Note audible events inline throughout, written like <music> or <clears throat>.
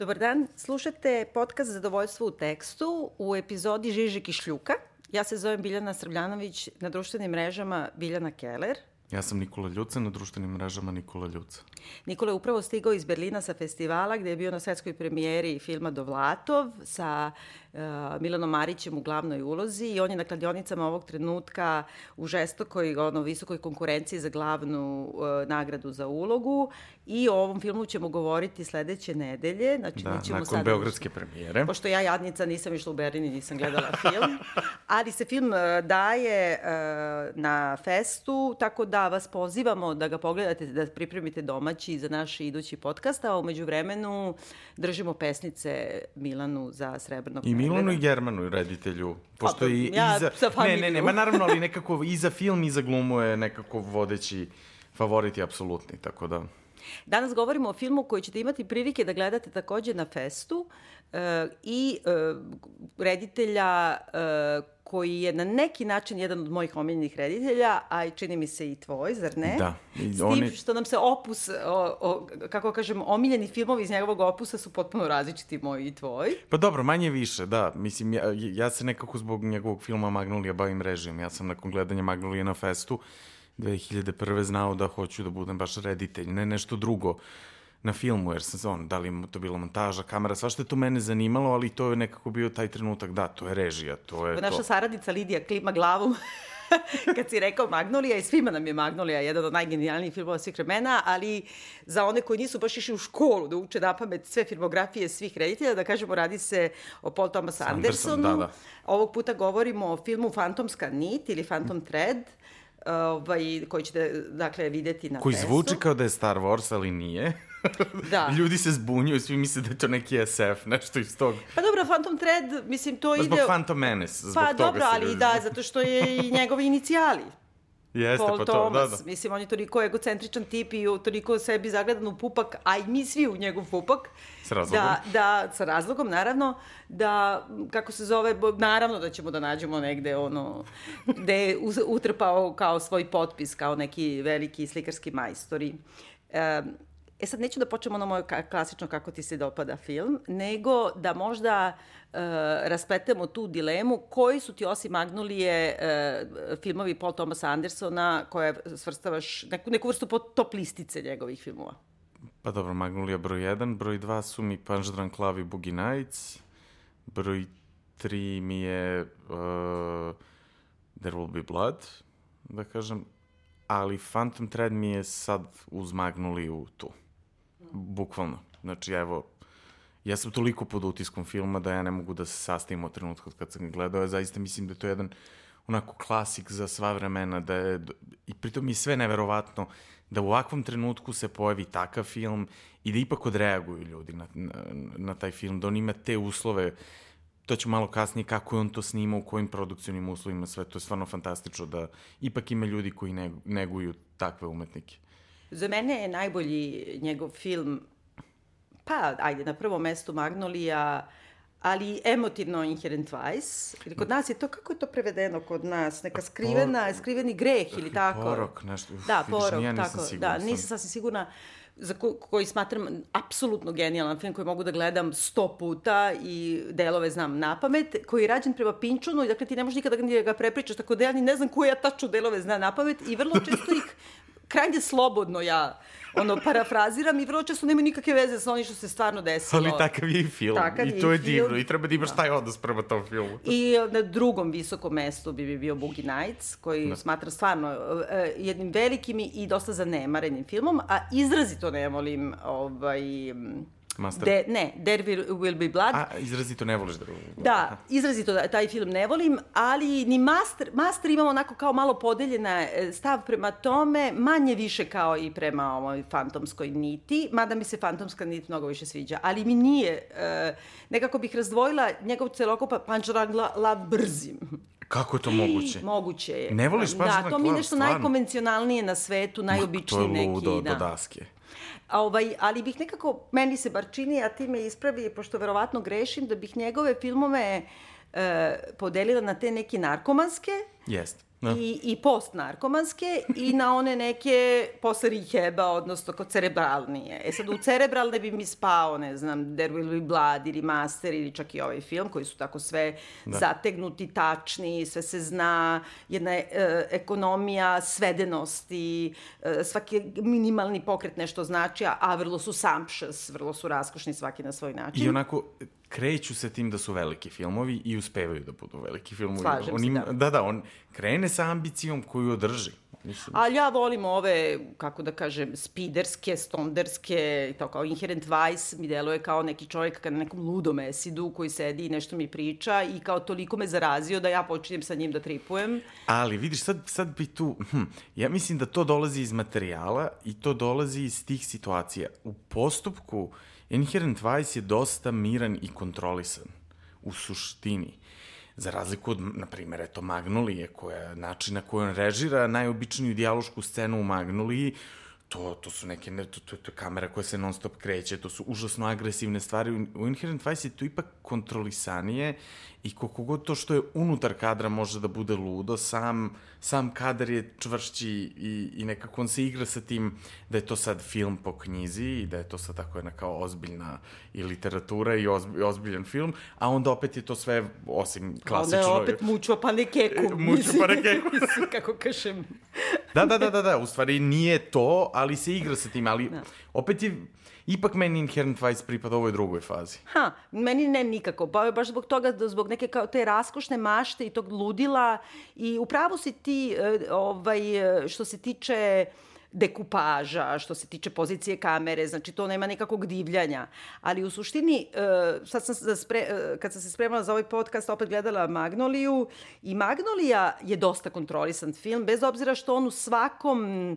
Dobar dan, slušate podcast Zadovoljstvo u tekstu u epizodi Žižik i Šljuka. Ja se zovem Biljana Srbljanović, na društvenim mrežama Biljana Keller. Ja sam Nikola Ljuca, na društvenim mrežama Nikola Ljuca. Nikola je upravo stigao iz Berlina sa festivala gde je bio na svetskoj premijeri filma Dovlatov sa uh, Milanom Marićem u glavnoj ulozi i on je na kladionicama ovog trenutka u žestokoj, ono, visokoj konkurenciji za glavnu uh, nagradu za ulogu i o ovom filmu ćemo govoriti sledeće nedelje. Znači, da, nakon sad, Beogradske premijere. Pošto ja jadnica nisam išla u Berlin i nisam gledala film, <laughs> ali se film uh, daje uh, na festu, tako da vas pozivamo da ga pogledate, da pripremite domaći za naš idući podcast, a umeđu vremenu držimo pesnice Milanu za srebrnog I Milanu i Germanu, reditelju. Pošto i ja, iza... Ne, ne, ne, ma naravno, ali <laughs> nekako i za film i za glumu je nekako vodeći favorit i apsolutni, tako da... Danas govorimo o filmu koji ćete imati prilike da gledate takođe na festu e, i e, reditelja e, koji je na neki način jedan od mojih omiljenih reditelja, a i čini mi se i tvoj, zar ne? Da. I S tim oni... što nam se opus, o, o, kako kažem, omiljeni filmovi iz njegovog opusa su potpuno različiti moj i tvoj. Pa dobro, manje više, da. Mislim, ja, ja se nekako zbog njegovog filma Magnolija bavim režijom. Ja sam nakon gledanja Magnolija na festu 2001. znao da hoću da budem baš reditelj, ne nešto drugo na filmu, jer sam on, da li to bila montaža, kamera, svašta je to mene zanimalo, ali to je nekako bio taj trenutak, da, to je režija, to je Naša to. saradnica Lidija klima glavom <laughs> kad si rekao Magnolija i svima nam je Magnolija jedan od najgenijalnijih filmova svih vremena, ali za one koji nisu baš išli u školu da uče na pamet sve filmografije svih reditelja, da kažemo radi se o Paul Thomas Andersonu. Anderson, da, da. Ovog puta govorimo o filmu Fantomska nit ili Phantom Thread, ovaj, koji ćete, dakle, videti na Koji festu. zvuči kao da je Star Wars, ali nije. Da. <laughs> Ljudi se zbunjuju, svi misle da je to neki SF, nešto iz tog. Pa dobro, Phantom Thread, mislim, to ide... Zbog Phantom Menace, zbog pa, toga dobro, ali da, zato što je i njegovi inicijali. <laughs> Jeste, Paul pa to, Thomas. da, da. Mislim, on je toliko egocentričan tip i toliko sebi zagledan u pupak, a i mi svi u njegov pupak. S razlogom. Da, da, sa razlogom, naravno, da, kako se zove, naravno da ćemo da nađemo negde ono, gde je utrpao kao svoj potpis, kao neki veliki slikarski majstori. E, E sad neću da počnem ono moje klasično kako ti se dopada film, nego da možda e, raspletemo tu dilemu koji su ti osim Magnolije e, filmovi Paul Thomas Andersona koje svrstavaš neku, neku vrstu top listice njegovih filmova. Pa dobro, Magnolija broj 1, broj 2 su mi Punch Drunk Love i Boogie Nights, broj 3 mi je uh, There Will Be Blood, da kažem, ali Phantom Thread mi je sad uz Magnoliju tu. Bukvalno. Znači, evo, ja sam toliko pod utiskom filma da ja ne mogu da se sastavim od trenutka kad sam ga gledao. Ja zaista mislim da je to jedan onako klasik za sva vremena, da je, i pritom je sve neverovatno da u ovakvom trenutku se pojavi takav film i da ipak odreaguju ljudi na, na, na taj film, da on ima te uslove, to ću malo kasnije kako je on to snimao, u kojim produkcijnim uslovima, sve to je stvarno fantastično da ipak ima ljudi koji neguju takve umetnike. Za mene je najbolji njegov film, pa, ajde, na prvom mestu Magnolija, ali emotivno Inherent Vice. Ili kod nas je to, kako je to prevedeno kod nas? Neka skrivena, Por... skriveni greh ili tako? Porok, nešto. Da, porok, ja tako. Sigurna, da, nisam sasvim sigurna za ko, koji smatram apsolutno genijalan film koji mogu da gledam sto puta i delove znam na pamet, koji je rađen prema Pinčunu i dakle ti ne možeš nikada da ga prepričaš, tako da ja ni ne znam koje ja tačno delove znam na pamet i vrlo često ih <laughs> krajnje slobodno ja ono, parafraziram i vrlo često nema nikakve veze sa onim što se stvarno desilo. Ali takav je i film. Takav I to je, je divno. I treba da imaš da. taj odnos prema tom filmu. I na drugom visokom mestu bi bio Boogie Nights, koji da. smatra stvarno uh, jednim velikim i dosta zanemarenim filmom, a izrazito ne volim ovaj, Master? De, ne, There Will, will Be Blood. A, izrazito ne voliš There Will Be Blood. Da, izrazito da, taj film ne volim, ali ni Master, Master imamo onako kao malo podeljena e, stav prema tome, manje više kao i prema ovoj fantomskoj niti, mada mi se fantomska nit mnogo više sviđa, ali mi nije, uh, nekako bih razdvojila njegov celokupa Punch Drunk Love brzim. Kako je to moguće? <gasps> Moguće je. Ne voliš Punch Da, to mi je nešto stvarno? najkonvencionalnije na svetu, najobičniji neki. To je ludo neki, da. do daske. A ovaj, ali bih nekako, meni se bar čini, a ti me ispravi, pošto verovatno grešim, da bih njegove filmove e, podelila na te neke narkomanske. Jeste. Da. I, i post-narkomanske i na one neke posle reheba, odnosno kod cerebralnije. E sad, u cerebralne bi mi spao, ne znam, There Will Be Blood ili Master ili čak i ovaj film, koji su tako sve da. zategnuti, tačni, sve se zna, jedna e, ekonomija svedenosti, e, svaki minimalni pokret nešto znači, a vrlo su sumptuous, vrlo su raskošni svaki na svoj način. I onako, kreću se tim da su veliki filmovi i uspevaju da budu veliki filmovi. Slažem on ima, se, da. Da, da, on krene sa ambicijom koju održi. Mislim. Ali ja volim ove, kako da kažem, spiderske, stonderske, i to kao Inherent Vice mi deluje kao neki čovjek na nekom ludom esidu koji sedi i nešto mi priča i kao toliko me zarazio da ja počinjem sa njim da tripujem. Ali vidiš, sad, sad bi tu, hm, ja mislim da to dolazi iz materijala i to dolazi iz tih situacija. U postupku uh, Inherent Vice je dosta miran i kontrolisan u suštini. Za razliku od, na primjer, eto, Magnolije, koja, način na koji on režira najobičniju dijalošku scenu u Magnoliji, to, to su neke, ne, to, to, to je kamera koja se non stop kreće, to su užasno agresivne stvari. U, Inherent Vice je to ipak kontrolisanije i koliko god to što je unutar kadra može da bude ludo, sam, sam kadar je čvršći i, i nekako on se igra sa tim da je to sad film po knjizi i da je to sad tako jedna kao ozbiljna i literatura i ozbi, ozbiljan film, a onda opet je to sve osim klasično... Onda je opet mučva pa nekeku. mučva pa nekeku. <laughs> kako kažem. da, da, da, da, da, u stvari nije to, ali se igra sa tim, ali da. opet je Ipak meni Inherent Vice pripada ovoj drugoj fazi. Ha, meni ne nikako. Ba, baš zbog toga, da zbog neke kao te raskošne mašte i tog ludila i upravo si ti e, ovaj, što se tiče dekupaža, što se tiče pozicije kamere, znači to nema nekakvog divljanja. Ali u suštini, e, sad sam spre, e, kad sam se spremala za ovaj podcast, opet gledala Magnoliju i Magnolija je dosta kontrolisan film, bez obzira što on u svakom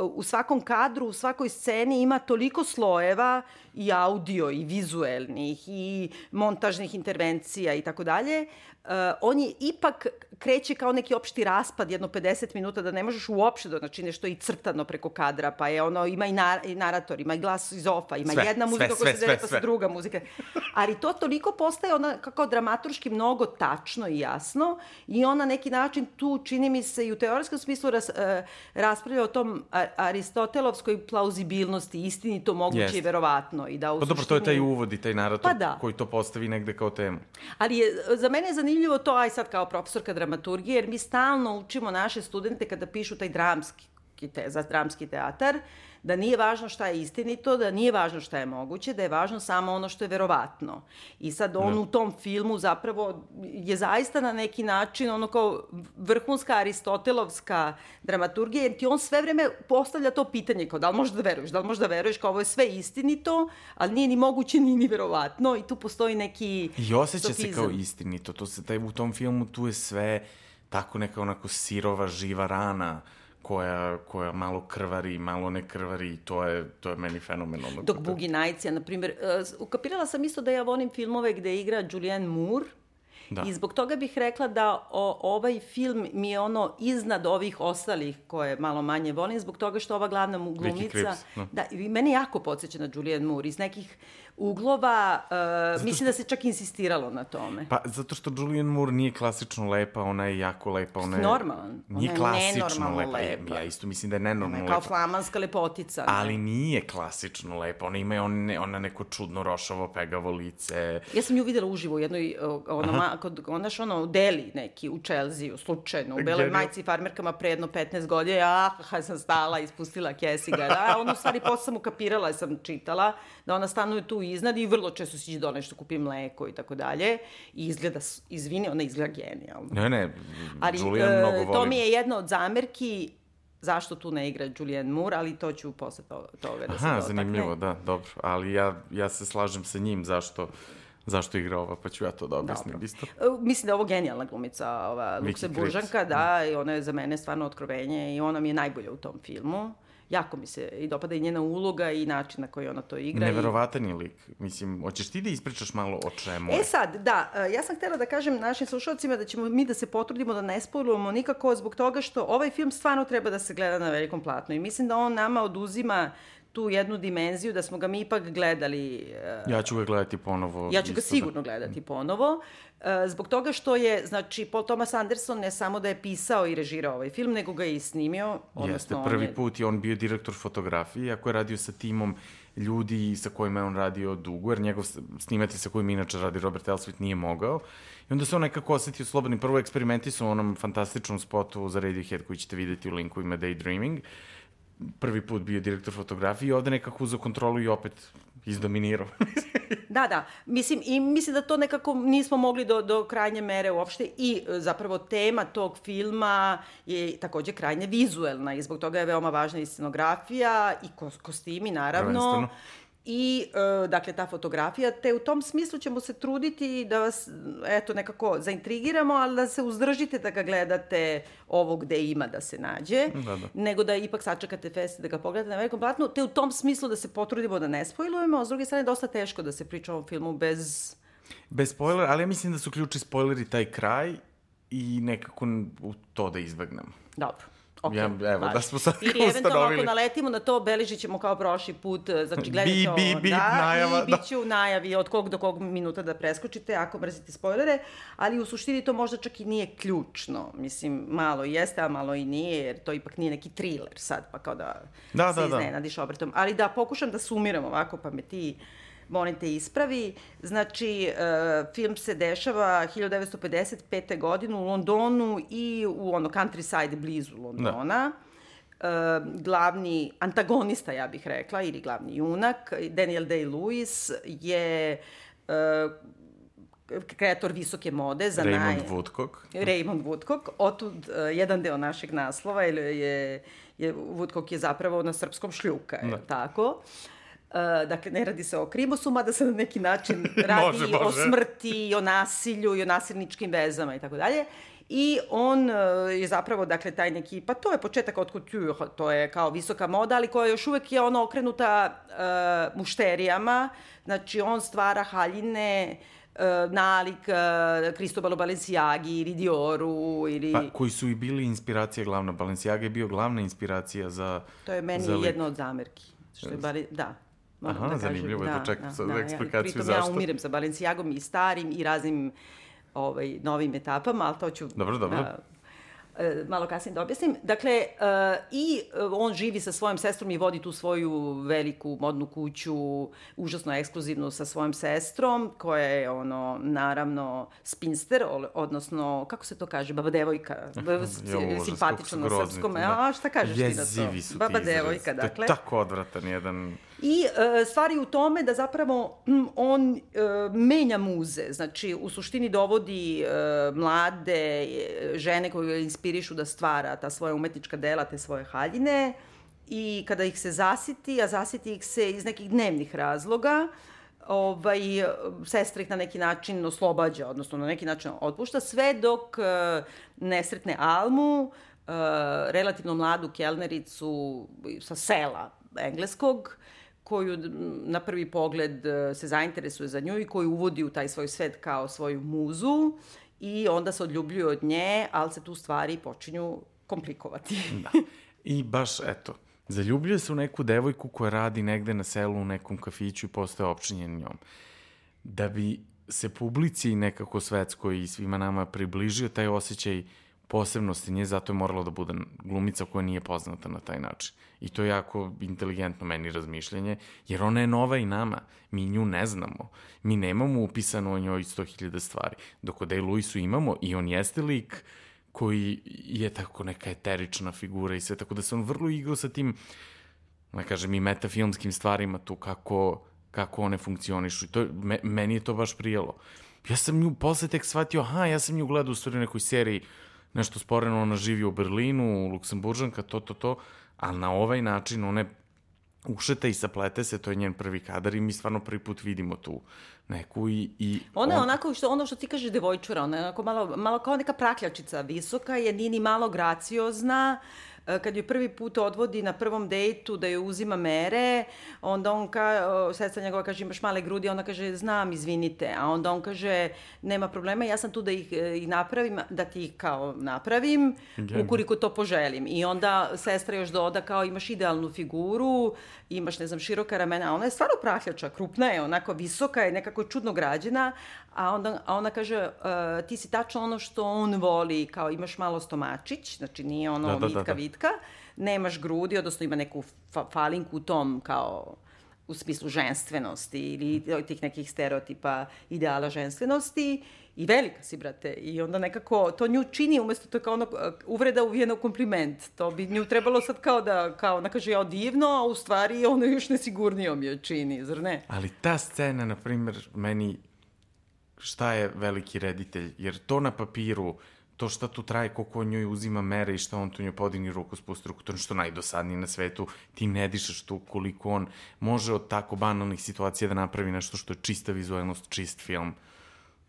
u svakom kadru, u svakoj sceni ima toliko slojeva i audio i vizuelnih i montažnih intervencija i tako dalje, uh, on je ipak kreće kao neki opšti raspad, jedno 50 minuta, da ne možeš uopšte da znači nešto i crtano preko kadra, pa je ono, ima i, nar, i narator, ima i glas iz ofa, ima sve, jedna muzika koja se dele, pa sa druga muzika. Ali to toliko postaje ona kako dramaturški mnogo tačno i jasno i ona neki način tu, čini mi se, i u teorijskom smislu ras, uh, raspravlja o tom aristotelovskoj plauzibilnosti, istini to moguće yes. i verovatno. I da u pa dobro, to je taj uvod i taj narator pa da. koji to postavi negde kao temu. Ali je, za mene je zanimljivo to, aj sad kao profesorka dramaturgije, jer mi stalno učimo naše studente kada pišu taj dramski te, za dramski teatar, da nije važno šta je istinito, da nije važno šta je moguće, da je važno samo ono što je verovatno. I sad on no. Da. u tom filmu zapravo je zaista na neki način ono kao vrhunska aristotelovska dramaturgija, jer ti on sve vreme postavlja to pitanje kao da li možeš da veruješ, da li možeš da veruješ kao ovo je sve istinito, ali nije ni moguće, ni ni verovatno i tu postoji neki I osjeća sofizam. se kao istinito, to se, taj, u tom filmu tu je sve tako neka onako sirova, živa rana koja, koja malo krvari, malo ne krvari, to je, to je meni fenomenalno. Dok Boogie Nights, ja, na primjer, uh, ukapirala sam isto da ja volim filmove gde igra Julianne Moore, Da. I zbog toga bih rekla da o, ovaj film mi je ono iznad ovih ostalih koje malo manje volim, zbog toga što ova glavna glumica... No. Da, i mene jako podsjeća na Julianne Moore iz nekih uglova, uh, mislim da se čak insistiralo na tome. Pa, zato što Julianne Moore nije klasično lepa, ona je jako lepa. Ona je, Normalan. Nije ona klasično lepa. lepa. Ja isto mislim da je nenormalno lepa. Kao flamanska lepotica. Ali nije klasično lepa. Ona ima on, ona neko čudno rošavo, pegavo lice. Ja sam nju videla uživo u jednoj, ona, ma, kod, ona što ono, deli neki u Čelziju, slučajno, u beloj majici i farmerkama pre jedno 15 godina, ja ah, sam stala, ispustila kesiga. Da, ona u stvari posle sam ukapirala, sam čitala, da ona stanuje tu iznad i vrlo često siđe do nešto, kupi mleko i tako dalje. I izgleda, izvini, ona izgleda genijalno. Ne, ne, ali, Julian mnogo volim. To mi je jedna od zamerki zašto tu ne igra Julianne Moore, ali to ću posle toga, toga da se. Aha, zanimljivo, da, dobro. Ali ja, ja se slažem sa njim zašto zašto igra ova, pa ću ja to da objasnim Dobro. isto. E, mislim da je ovo genijalna glumica, ova Luksemburžanka, da, i ona je za mene stvarno otkrovenje i ona mi je najbolja u tom filmu jako mi se i dopada i njena uloga i način na koji ona to igra. Neverovatan je lik. Mislim, hoćeš ti da ispričaš malo o čemu? E sad, da, e, ja sam htela da kažem našim slušalcima da ćemo mi da se potrudimo da ne spojlujemo nikako zbog toga što ovaj film stvarno treba da se gleda na velikom platnu i mislim da on nama oduzima tu jednu dimenziju da smo ga mi ipak gledali. Uh, ja ću ga gledati ponovo. Ja ću ga sigurno da. gledati ponovo. Uh, zbog toga što je, znači, Paul Thomas Anderson ne samo da je pisao i režirao ovaj film, nego ga je i snimio. Jeste, prvi je... put je on bio direktor fotografije, ako je radio sa timom ljudi sa kojima je on radio dugo, jer njegov snimatelj sa kojim inače radi Robert Elswit nije mogao. I onda se on nekako osetio slobodni. Prvo eksperimentisao u onom fantastičnom spotu za Radiohead koji ćete videti u linku ima Daydreaming. Prvi put bio direktor fotografije i ovde nekako uzao kontrolu i opet izdominirao. <laughs> da, da. Mislim, I mislim da to nekako nismo mogli do, do krajnje mere uopšte i e, zapravo tema tog filma je takođe krajnje vizuelna i zbog toga je veoma važna i scenografija i kostimi naravno I, e, dakle, ta fotografija, te u tom smislu ćemo se truditi da vas, eto, nekako zaintrigiramo, ali da se uzdržite da ga gledate ovo gde ima da se nađe, da, da. nego da ipak sačekate fest da ga pogledate na velikom platnu, te u tom smislu da se potrudimo da ne spojlujemo, a s druge strane dosta teško da se priča o filmu bez... Bez spoilera, ali ja mislim da su ključi spoileri taj kraj i nekako u to da izbegnemo. Dobro. Okay, ja, evo, da smo sad Ili <laughs> eventualno ako naletimo na to, beležit ćemo kao prošli put, e, znači gledajte bi, bi, bi, da, najava, i da. bit će u najavi od kog do kog minuta da preskočite, ako mrzite spoilere, ali u suštini to možda čak i nije ključno, mislim, malo jeste, a malo i nije, jer to ipak nije neki thriller sad, pa kao da, da se da, da. iznenadiš da. obratom. Ali da pokušam da sumiram ovako, pa me ti molim te ispravi. Znači, uh, film se dešava 1955. godine u Londonu i u ono countryside blizu Londona. Da. Uh, glavni antagonista, ja bih rekla, ili glavni junak, Daniel Day-Lewis, je uh, kreator visoke mode za Raymond naj... Woodcock. Raymond Woodcock. Otud uh, jedan deo našeg naslova je, je, je Woodcock je zapravo na srpskom šljuka, da. je tako? Uh, Uh, dakle, ne radi se o krimosu, mada se na neki način <laughs> radi može, može. o smrti, i o nasilju i o nasilničkim vezama i tako dalje. I on uh, je zapravo, dakle, taj neki, pa to je početak od couture, to je kao visoka moda, ali koja još uvek je ono okrenuta uh, mušterijama. Znači, on stvara haljine, uh, nalik uh, Cristobalo Balenciagi ili Dioru ili... Pa, koji su i bili inspiracija glavna. Balenciaga je bio glavna inspiracija za... To je meni za jedna od zamerki. Što je bari, da, Aha, da zanimljivo kažem, je to čak da, sa da, eksplikaciju ja, zašto. ja umirem sa Balenciagom i starim i raznim ovaj, novim etapama, ali to ću... Dobro, dobro. E, malo kasnije da objasnim. Dakle, uh, i e, on živi sa svojom sestrom i vodi tu svoju veliku modnu kuću, užasno ekskluzivnu sa svojom sestrom, koja je, ono, naravno, spinster, odnosno, kako se to kaže, baba devojka, <laughs> jo, simpatično na srpskom. Da. A, šta kažeš Jezivi ti na to? Baba devojka, dakle. To je tako odvratan jedan... I uh, stvari u tome da zapravo m, on uh, menja muze, znači u suštini dovodi uh, mlade žene koje inspirišu da stvara ta svoja umetnička dela, te svoje haljine. I kada ih se zasiti, a zasiti ih se iz nekih dnevnih razloga, ovaj, sestra ih na neki način oslobađa, odnosno na neki način otpušta, sve dok uh, nesretne Almu, uh, relativno mladu kelnericu sa sela engleskog, koju na prvi pogled e, se zainteresuje za nju i koju uvodi u taj svoj svet kao svoju muzu i onda se odljubljuje od nje, ali se tu stvari počinju komplikovati. <laughs> da. I baš, eto, zaljubljuje se u neku devojku koja radi negde na selu u nekom kafiću i postaje opčinjen njom. Da bi se publici nekako svetskoj i svima nama približio taj osjećaj posebnosti nje, zato je morala da bude glumica koja nije poznata na taj način. I to je jako inteligentno meni razmišljanje, jer ona je nova i nama. Mi nju ne znamo. Mi nemamo upisano o njoj 100.000 stvari. Dok o Day Lewisu imamo i on jeste lik koji je tako neka eterična figura i sve, tako da se on vrlo igrao sa tim, da kažem, i metafilmskim stvarima tu, kako, kako one funkcionišu. I to, me, meni je to baš prijelo. Ja sam nju posle tek shvatio, aha, ja sam nju gledao u stvari nekoj seriji nešto sporeno, ona živi u Berlinu, Luksemburžanka, to, to, to, ali na ovaj način one ušete i saplete se, to je njen prvi kadar i mi stvarno prvi put vidimo tu neku i... i ona je on... onako, što, ono što ti kažeš devojčura, ona je onako malo, malo kao neka prakljačica, visoka je, nije ni malo graciozna, e, kad joj prvi put odvodi na prvom dejtu da joj uzima mere, onda on ka, sestra njegova kaže imaš male grudi, ona kaže znam, izvinite, a onda on kaže nema problema, ja sam tu da ih, e, ih napravim, da ti ih kao napravim, ukoliko to poželim. I onda sestra još doda kao imaš idealnu figuru, imaš, ne znam, široka ramena, a ona je stvarno prahljača, krupna je, onako visoka je, nekako čudno građena, a onda a ona kaže, uh, ti si tačno ono što on voli, kao imaš malo stomačić, znači nije ono da, da, vitka, da, da. vitka, nemaš grudi, odnosno ima neku fa falinku u tom kao u smislu ženstvenosti ili tih nekih stereotipa ideala ženstvenosti i velika si, brate. I onda nekako to nju čini umesto to kao ono uvreda uvijeno kompliment. To bi nju trebalo sad kao da, kao ona kaže ja divno, a u stvari ono još nesigurnijom je čini, zar ne? Ali ta scena, na primjer, meni šta je veliki reditelj, jer to na papiru, to šta tu traje, koliko on njoj uzima mere i šta on tu njoj podigni ruku, spusti ruku, to je što najdosadnije na svetu, ti ne dišeš tu koliko on može od tako banalnih situacija da napravi nešto što je čista vizualnost, čist film.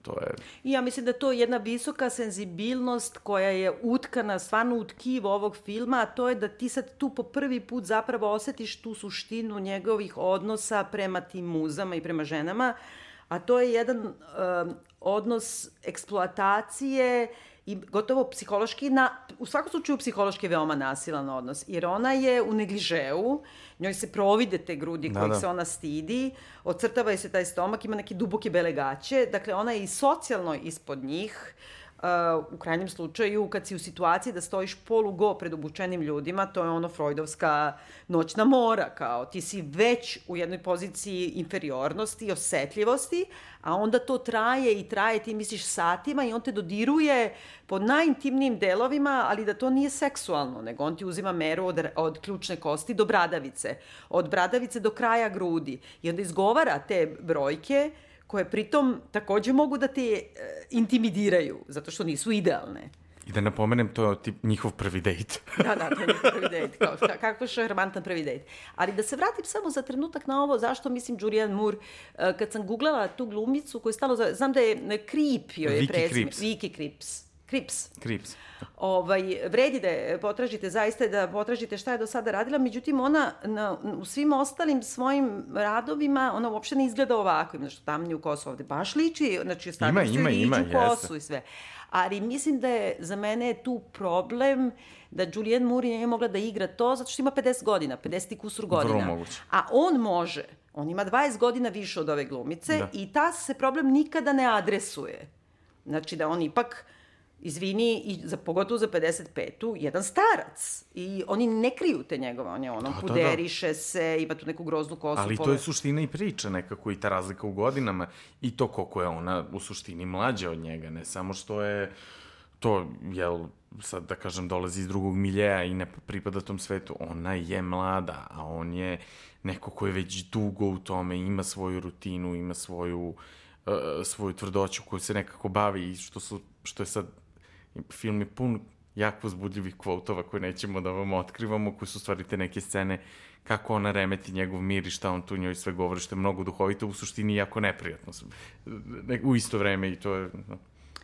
To je... Ja mislim da to je jedna visoka senzibilnost koja je utkana stvarno u ovog filma, a to je da ti sad tu po prvi put zapravo osetiš tu suštinu njegovih odnosa prema tim muzama i prema ženama, a to je jedan um, odnos eksploatacije i gotovo psihološki, na, u svakom slučaju psihološki veoma nasilan odnos, jer ona je u negližeu, njoj se provide te grudi da, kojih da. se ona stidi, ocrtava je se taj stomak, ima neke duboke bele gaće, dakle ona je i socijalno ispod njih, Uh, u krajnjem slučaju, kad si u situaciji da stojiš polugo pred obučenim ljudima, to je ono freudovska noćna mora, kao ti si već u jednoj poziciji inferiornosti, osetljivosti, a onda to traje i traje, ti misliš satima i on te dodiruje po najintimnijim delovima, ali da to nije seksualno, nego on ti uzima meru od, od ključne kosti do bradavice, od bradavice do kraja grudi i onda izgovara te brojke koje pritom takođe mogu da te e, intimidiraju, zato što nisu idealne. I da napomenem, to je tip njihov prvi dejt. <laughs> da, da, to je njihov prvi dejt. Kao, kako je šarmantan prvi dejt. Ali da se vratim samo za trenutak na ovo, zašto mislim Julian Moore, kad sam googlala tu glumicu koju stalo, znam da je Krip joj je prezime. Vicky Krips. Krips. Krips. Ovaj, vredi da potražite, zaista da potražite šta je do sada radila, međutim ona na, u svim ostalim svojim radovima, ona uopšte ne izgleda ovako, ima nešto tamnije u kosu ovde, baš liči, znači stavlja ima, ima, ima, kosu jeste. i sve. Ali mislim da je za mene je tu problem da Julianne Moore nije mogla da igra to zato što ima 50 godina, 50 i kusur godina. Vrlo moguće. A on može. On ima 20 godina više od ove glumice da. i ta se problem nikada ne adresuje. Znači da on ipak izvini, i za, pogotovo za 55-u, jedan starac. I oni ne kriju te njegove, on je ono, da, puderiše da, da. se, ima tu neku groznu kosu. Ali pole... to je suština i priča nekako i ta razlika u godinama i to koliko je ona u suštini mlađa od njega, ne samo što je to, jel, sad da kažem, dolazi iz drugog miljeja i ne pripada tom svetu, ona je mlada, a on je neko ko je već dugo u tome, ima svoju rutinu, ima svoju, uh, svoju tvrdoću koju se nekako bavi i što, su, što je sad film je pun jako uzbudljivih kvotova koje nećemo da vam otkrivamo, koje su stvari te neke scene kako ona remeti njegov mir i šta on tu njoj sve govori, što je mnogo duhovito, u suštini jako neprijatno. U isto vreme i to je...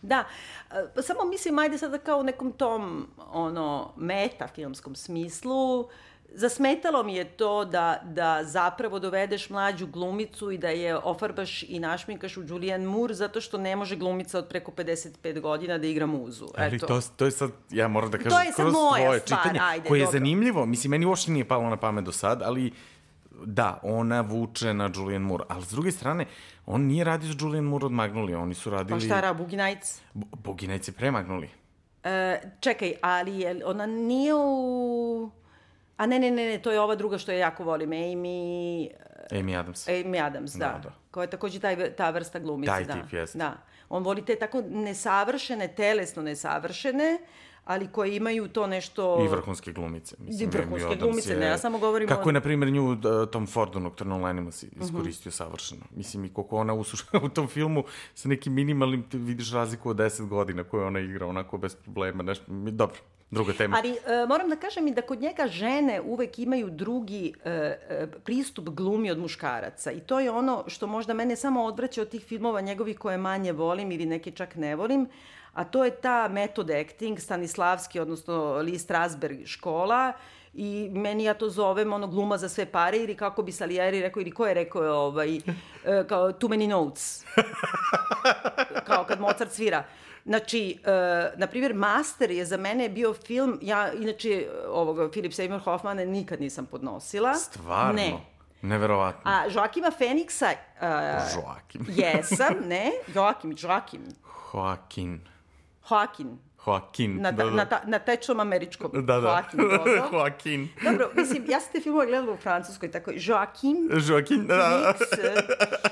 Da, e, samo mislim, ajde sada kao u nekom tom, ono, metafilmskom smislu, uh, Zasmetalo mi je to da, da zapravo dovedeš mlađu glumicu i da je ofarbaš i našminkaš u Julianne Moore zato što ne može glumica od preko 55 godina da igra muzu. Ali Eto. to, to je sad, ja moram da kažem, to je sad kroz moja stvar, čitanje, ajde, koje je dobro. zanimljivo, mislim, meni uopšte nije palo na pamet do sad, ali da, ona vuče na Julianne Moore, ali s druge strane, on nije radio s Julianne Moore od Magnolija, oni su radili... Pa šta ra, Boogie Nights? Boogie Nights je pre Magnolija. E, čekaj, ali je, ona nije u... A ne, ne, ne, ne, to je ova druga što je jako volim, Amy... Amy Adams. Amy Adams, da. da. da. Koja je takođe taj, ta vrsta glumice, taj da. tip, jeste. Da. On voli te tako nesavršene, telesno nesavršene, ali koje imaju to nešto... I vrhunske glumice. Mislim, I vrhunske glumice, je... ne, ja samo govorim... Kako je, na primjer, nju Tom Ford u Nocturnal Animals mhm. iskoristio uh -huh. savršeno. Mislim, i koliko ona usuša <laughs> u tom filmu sa nekim minimalnim, vidiš razliku od 10 godina koju ona igra onako bez problema, nešto, dobro, druga tema. Ali e, moram da kažem i da kod njega žene uvek imaju drugi e, e, pristup glumi od muškaraca. I to je ono što možda mene samo odvraća od tih filmova njegovih koje manje volim ili neke čak ne volim, a to je ta method acting, Stanislavski, odnosno Lee Strasberg škola, i meni ja to zovem ono gluma za sve pare ili kako bi Salieri rekao ili ko je rekao ovaj, e, kao too many notes. <laughs> kao kad Mozart svira. Znači, uh, na primjer, Master je za mene bio film, ja inače ovog Philip Seymour Hoffmana nikad nisam podnosila. Stvarno? Ne. Neverovatno. A Joakima Feniksa... Uh, Joakim. <laughs> jesam, ne? Joakim, Joakim. Joaquin. Joaquin. Joaquin. Na, da, da. na, ta, na tečnom američkom. Da, da. Joaquin, dobro. <laughs> Joaquin. Dobro, mislim, ja sam te filmove gledala u Francuskoj, tako Joaquin Joaquin, da. Phoenix,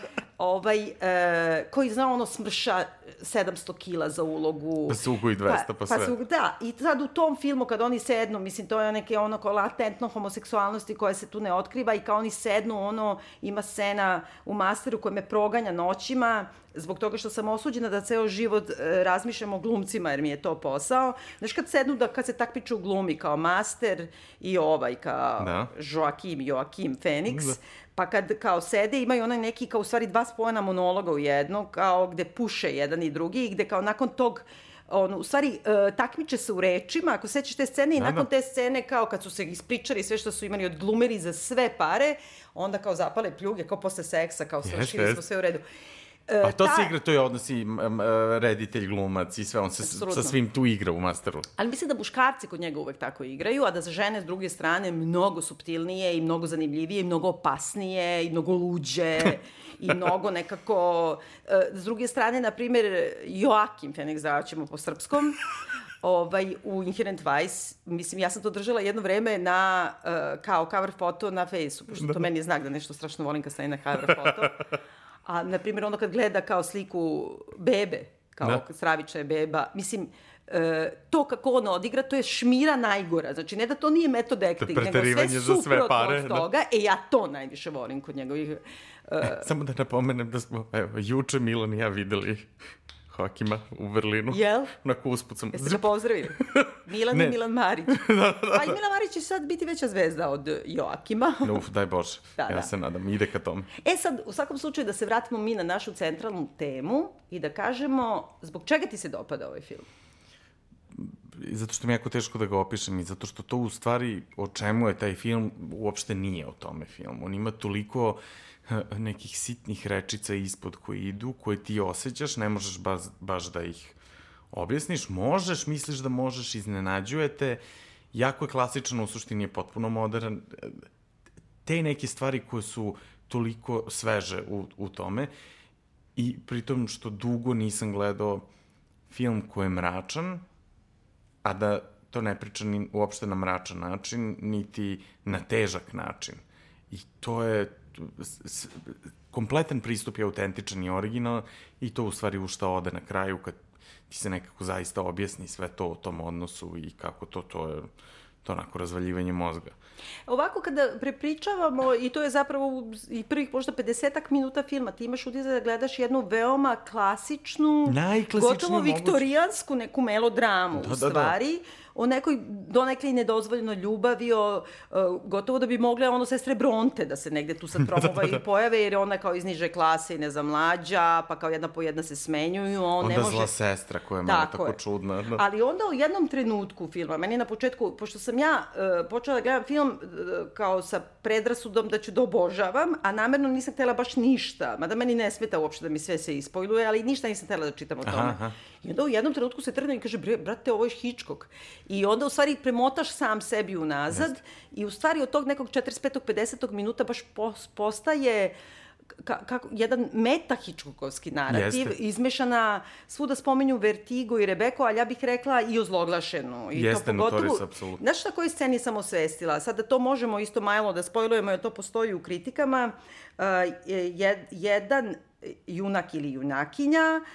<laughs> ovaj, e, koji zna ono smrša 700 kila za ulogu. Pa sugu i 200, pa, sve. Pa su, da, i sad u tom filmu kad oni sednu, mislim, to je neke ono kao latentno homoseksualnosti koja se tu ne otkriva i kao oni sednu, ono, ima scena u masteru koja me proganja noćima, zbog toga što sam osuđena da ceo život e, razmišljam o glumcima, jer mi je to posao. Znaš, kad sednu, da, kad se takmiču u glumi kao master i ovaj, kao Da. Joakim, Joakim Phoenix, Da. Pa kad kao sede imaju onaj neki kao u stvari dva spojena monologa u jedno, kao gde puše jedan i drugi i gde kao nakon tog on, u stvari, uh, takmiče se u rečima, ako sećaš te scene i Da, nakon da. te scene, kao kad su se ispričali sve što su imali od glumeri za sve pare, onda kao zapale pljuge, kao posle seksa, kao svršili smo jeste. sve u redu. A to ta- se igra, to je odnosi reditelj, glumac i sve, on se Apsolutno. sa svim tu igra u masteru. Ali mislim da muškarci kod njega uvek tako igraju, a da za žene s druge strane mnogo subtilnije i mnogo zanimljivije i mnogo opasnije i mnogo luđe <laughs> i mnogo nekako... e, S druge strane, na primjer, Joakim Fenix, da ćemo po srpskom, <laughs> ovaj, u Inherent Vice, mislim, ja sam to držala jedno vreme na, uh, kao cover foto na fejsu, pošto to meni je znak da nešto strašno volim kad stane na cover foto. <laughs> A, na primjer, ono kad gleda kao sliku bebe, kao Da. da. stravična je beba, mislim, e, to kako on odigra, to je šmira najgora. Znači, ne da to nije metod acting, nego sve preterivanje za sve suprotno pare, od da. toga. E, ja to najviše volim kod njegovih... e, <laughs> Samo da napomenem da smo, evo, juče Milan i ja videli Joakima u Berlinu. Jel? Onako usput sam... Jeste ga pozdravili? <laughs> Milan i Milan Marić. <laughs> Pa i Milan Marić će sad biti veća zvezda od Joakima. <laughs> Uf, daj Bože. Da, ja da. se nadam, ide ka tome. E sad, u svakom slučaju da se vratimo mi na našu centralnu temu i da kažemo zbog čega ti se dopada ovaj film? I zato što mi je jako teško da ga opišem i zato što to u stvari o čemu je taj film uopšte nije o tome film. On ima toliko eh, <laughs> nekih sitnih rečica ispod koji idu, koje ti osjećaš, ne možeš baš, baš da ih objasniš. Možeš, misliš da možeš, iznenađujete. Jako je klasičan, u suštini je potpuno modern. Te neke stvari koje su toliko sveže u, u tome i pritom što dugo nisam gledao film koji je mračan, a da to ne priča ni uopšte na mračan način, niti na težak način. I to je kompletan pristup je autentičan i original i to u stvari u šta ode na kraju kad ti se nekako zaista objasni sve to o tom odnosu i kako to, to je to onako razvaljivanje mozga. Ovako kada prepričavamo, i to je zapravo i prvih možda 50 minuta filma, ti imaš utisak da gledaš jednu veoma klasičnu, gotovo viktorijansku neku melodramu Da, u da, da. O nekoj donekle i nedozvoljenoj ljubavi, o, o, gotovo da bi mogle ono sestre Bronte da se negde tu sad promovaju <laughs> i pojave, jer je ona kao iz niže klase i ne znam mlađa, pa kao jedna po jedna se smenjuju, on Onda ne može... zla sestra koja je malo Tako tako je. čudna. Da. Ali onda u jednom trenutku filma, meni na početku, pošto sam ja uh, počela da gledam film uh, kao sa predrasudom da ću da obožavam, a namerno nisam htela baš ništa, mada meni ne smeta uopšte da mi sve se ispojluje, ali ništa nisam htela da čitam o tome. Aha, aha. I onda u jednom trenutku se trgne i kaže, "Bre, brate, ovo je Hitchcock. I onda u stvari premotaš sam sebi unazad i u stvari od tog nekog 45. 50. minuta baš pos- postaje ka, kako, jedan meta Hitchcockovski narativ, Jeste. izmešana, svuda spomenju Vertigo i Rebeko, ali ja bih rekla i ozloglašenu. I Jeste, to pogotovo, Notorious, apsolutno. Znaš na kojoj sceni sam osvestila? Sada to možemo isto malo da spojlujemo, jer to postoji u kritikama. Uh, jed, jedan junak ili junakinja uh,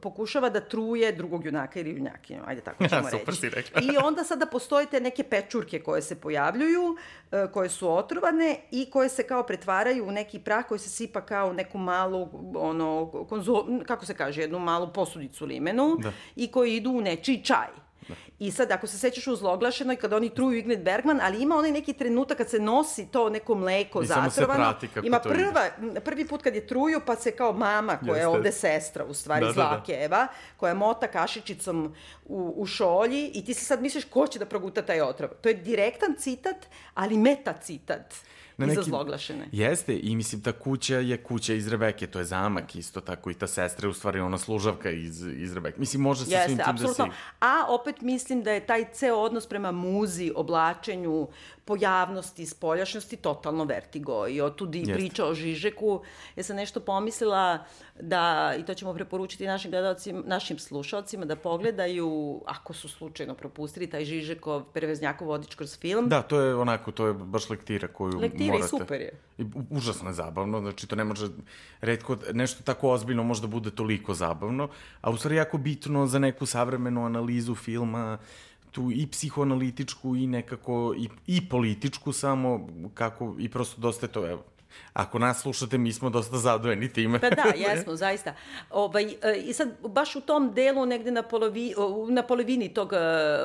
pokušava da truje drugog junaka ili junakinju, ajde tako ćemo <laughs> reći. Super si rekla. I onda sada postoje te neke pečurke koje se pojavljuju, e, koje su otrovane i koje se kao pretvaraju u neki prah koji se sipa kao neku malu, ono, konzo, kako se kaže, jednu malu posudicu limenu Da. i koji idu u nečiji čaj. Da. I sad, ako se sećaš u zloglašenoj, kada oni truju Ingrid Bergman, ali ima onaj neki trenutak kad se nosi to neko mleko I zatrovano. ima prva, prvi put kad je truju, pa se kao mama, koja je Jeste. ovde sestra, u stvari, Da, da, zlake da. Eva, koja mota kašičicom u, u šolji i ti se sad misliš ko će da proguta taj otrov. To je direktan citat, ali meta citat Na neki- zloglašene. Jeste, i mislim, ta kuća je kuća iz Rebeke, to je zamak isto tako, i ta sestra je u stvari ona služavka iz, iz Rebeke. Mislim, može sa svim Jeste, tim da apsolutno. se... A opet mislim da je taj ceo odnos prema muzi, oblačenju, pojavnosti, spoljašnosti totalno vertigo. I otud i priča o Žižeku. Ja sam nešto pomislila da, i to ćemo preporučiti našim gledalcima, našim slušalcima, da pogledaju, ako su slučajno propustili, taj Žižekov, Preveznjakov vodič kroz film. Da, to je onako, to je baš lektira koju Lektira i morate. super je. I užasno je zabavno, znači to ne može, redko, nešto tako ozbiljno može da bude toliko zabavno, a u stvari jako bitno za neku savremenu analizu filma, tu i psihoanalitičku i nekako i, i političku samo kako i prosto dosta je to evo Ako nas slušate, mi smo dosta zadojeni time. Pa da, <laughs> jesmo, zaista. Ovaj, e, I sad, baš u tom delu, negde na, polovi, na polovini tog, e,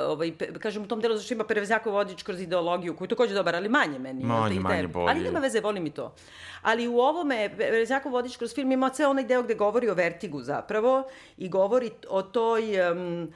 ovaj, kažem, u tom delu zašto ima Preveznjakov vodič kroz ideologiju, koji je takođe dobar, ali manje meni. Manje, i manje bolji. Ali nema veze, volim i to. Ali u ovome, Preveznjakov vodič kroz film ima ceo onaj deo gde govori o vertigu zapravo i govori o toj... Um,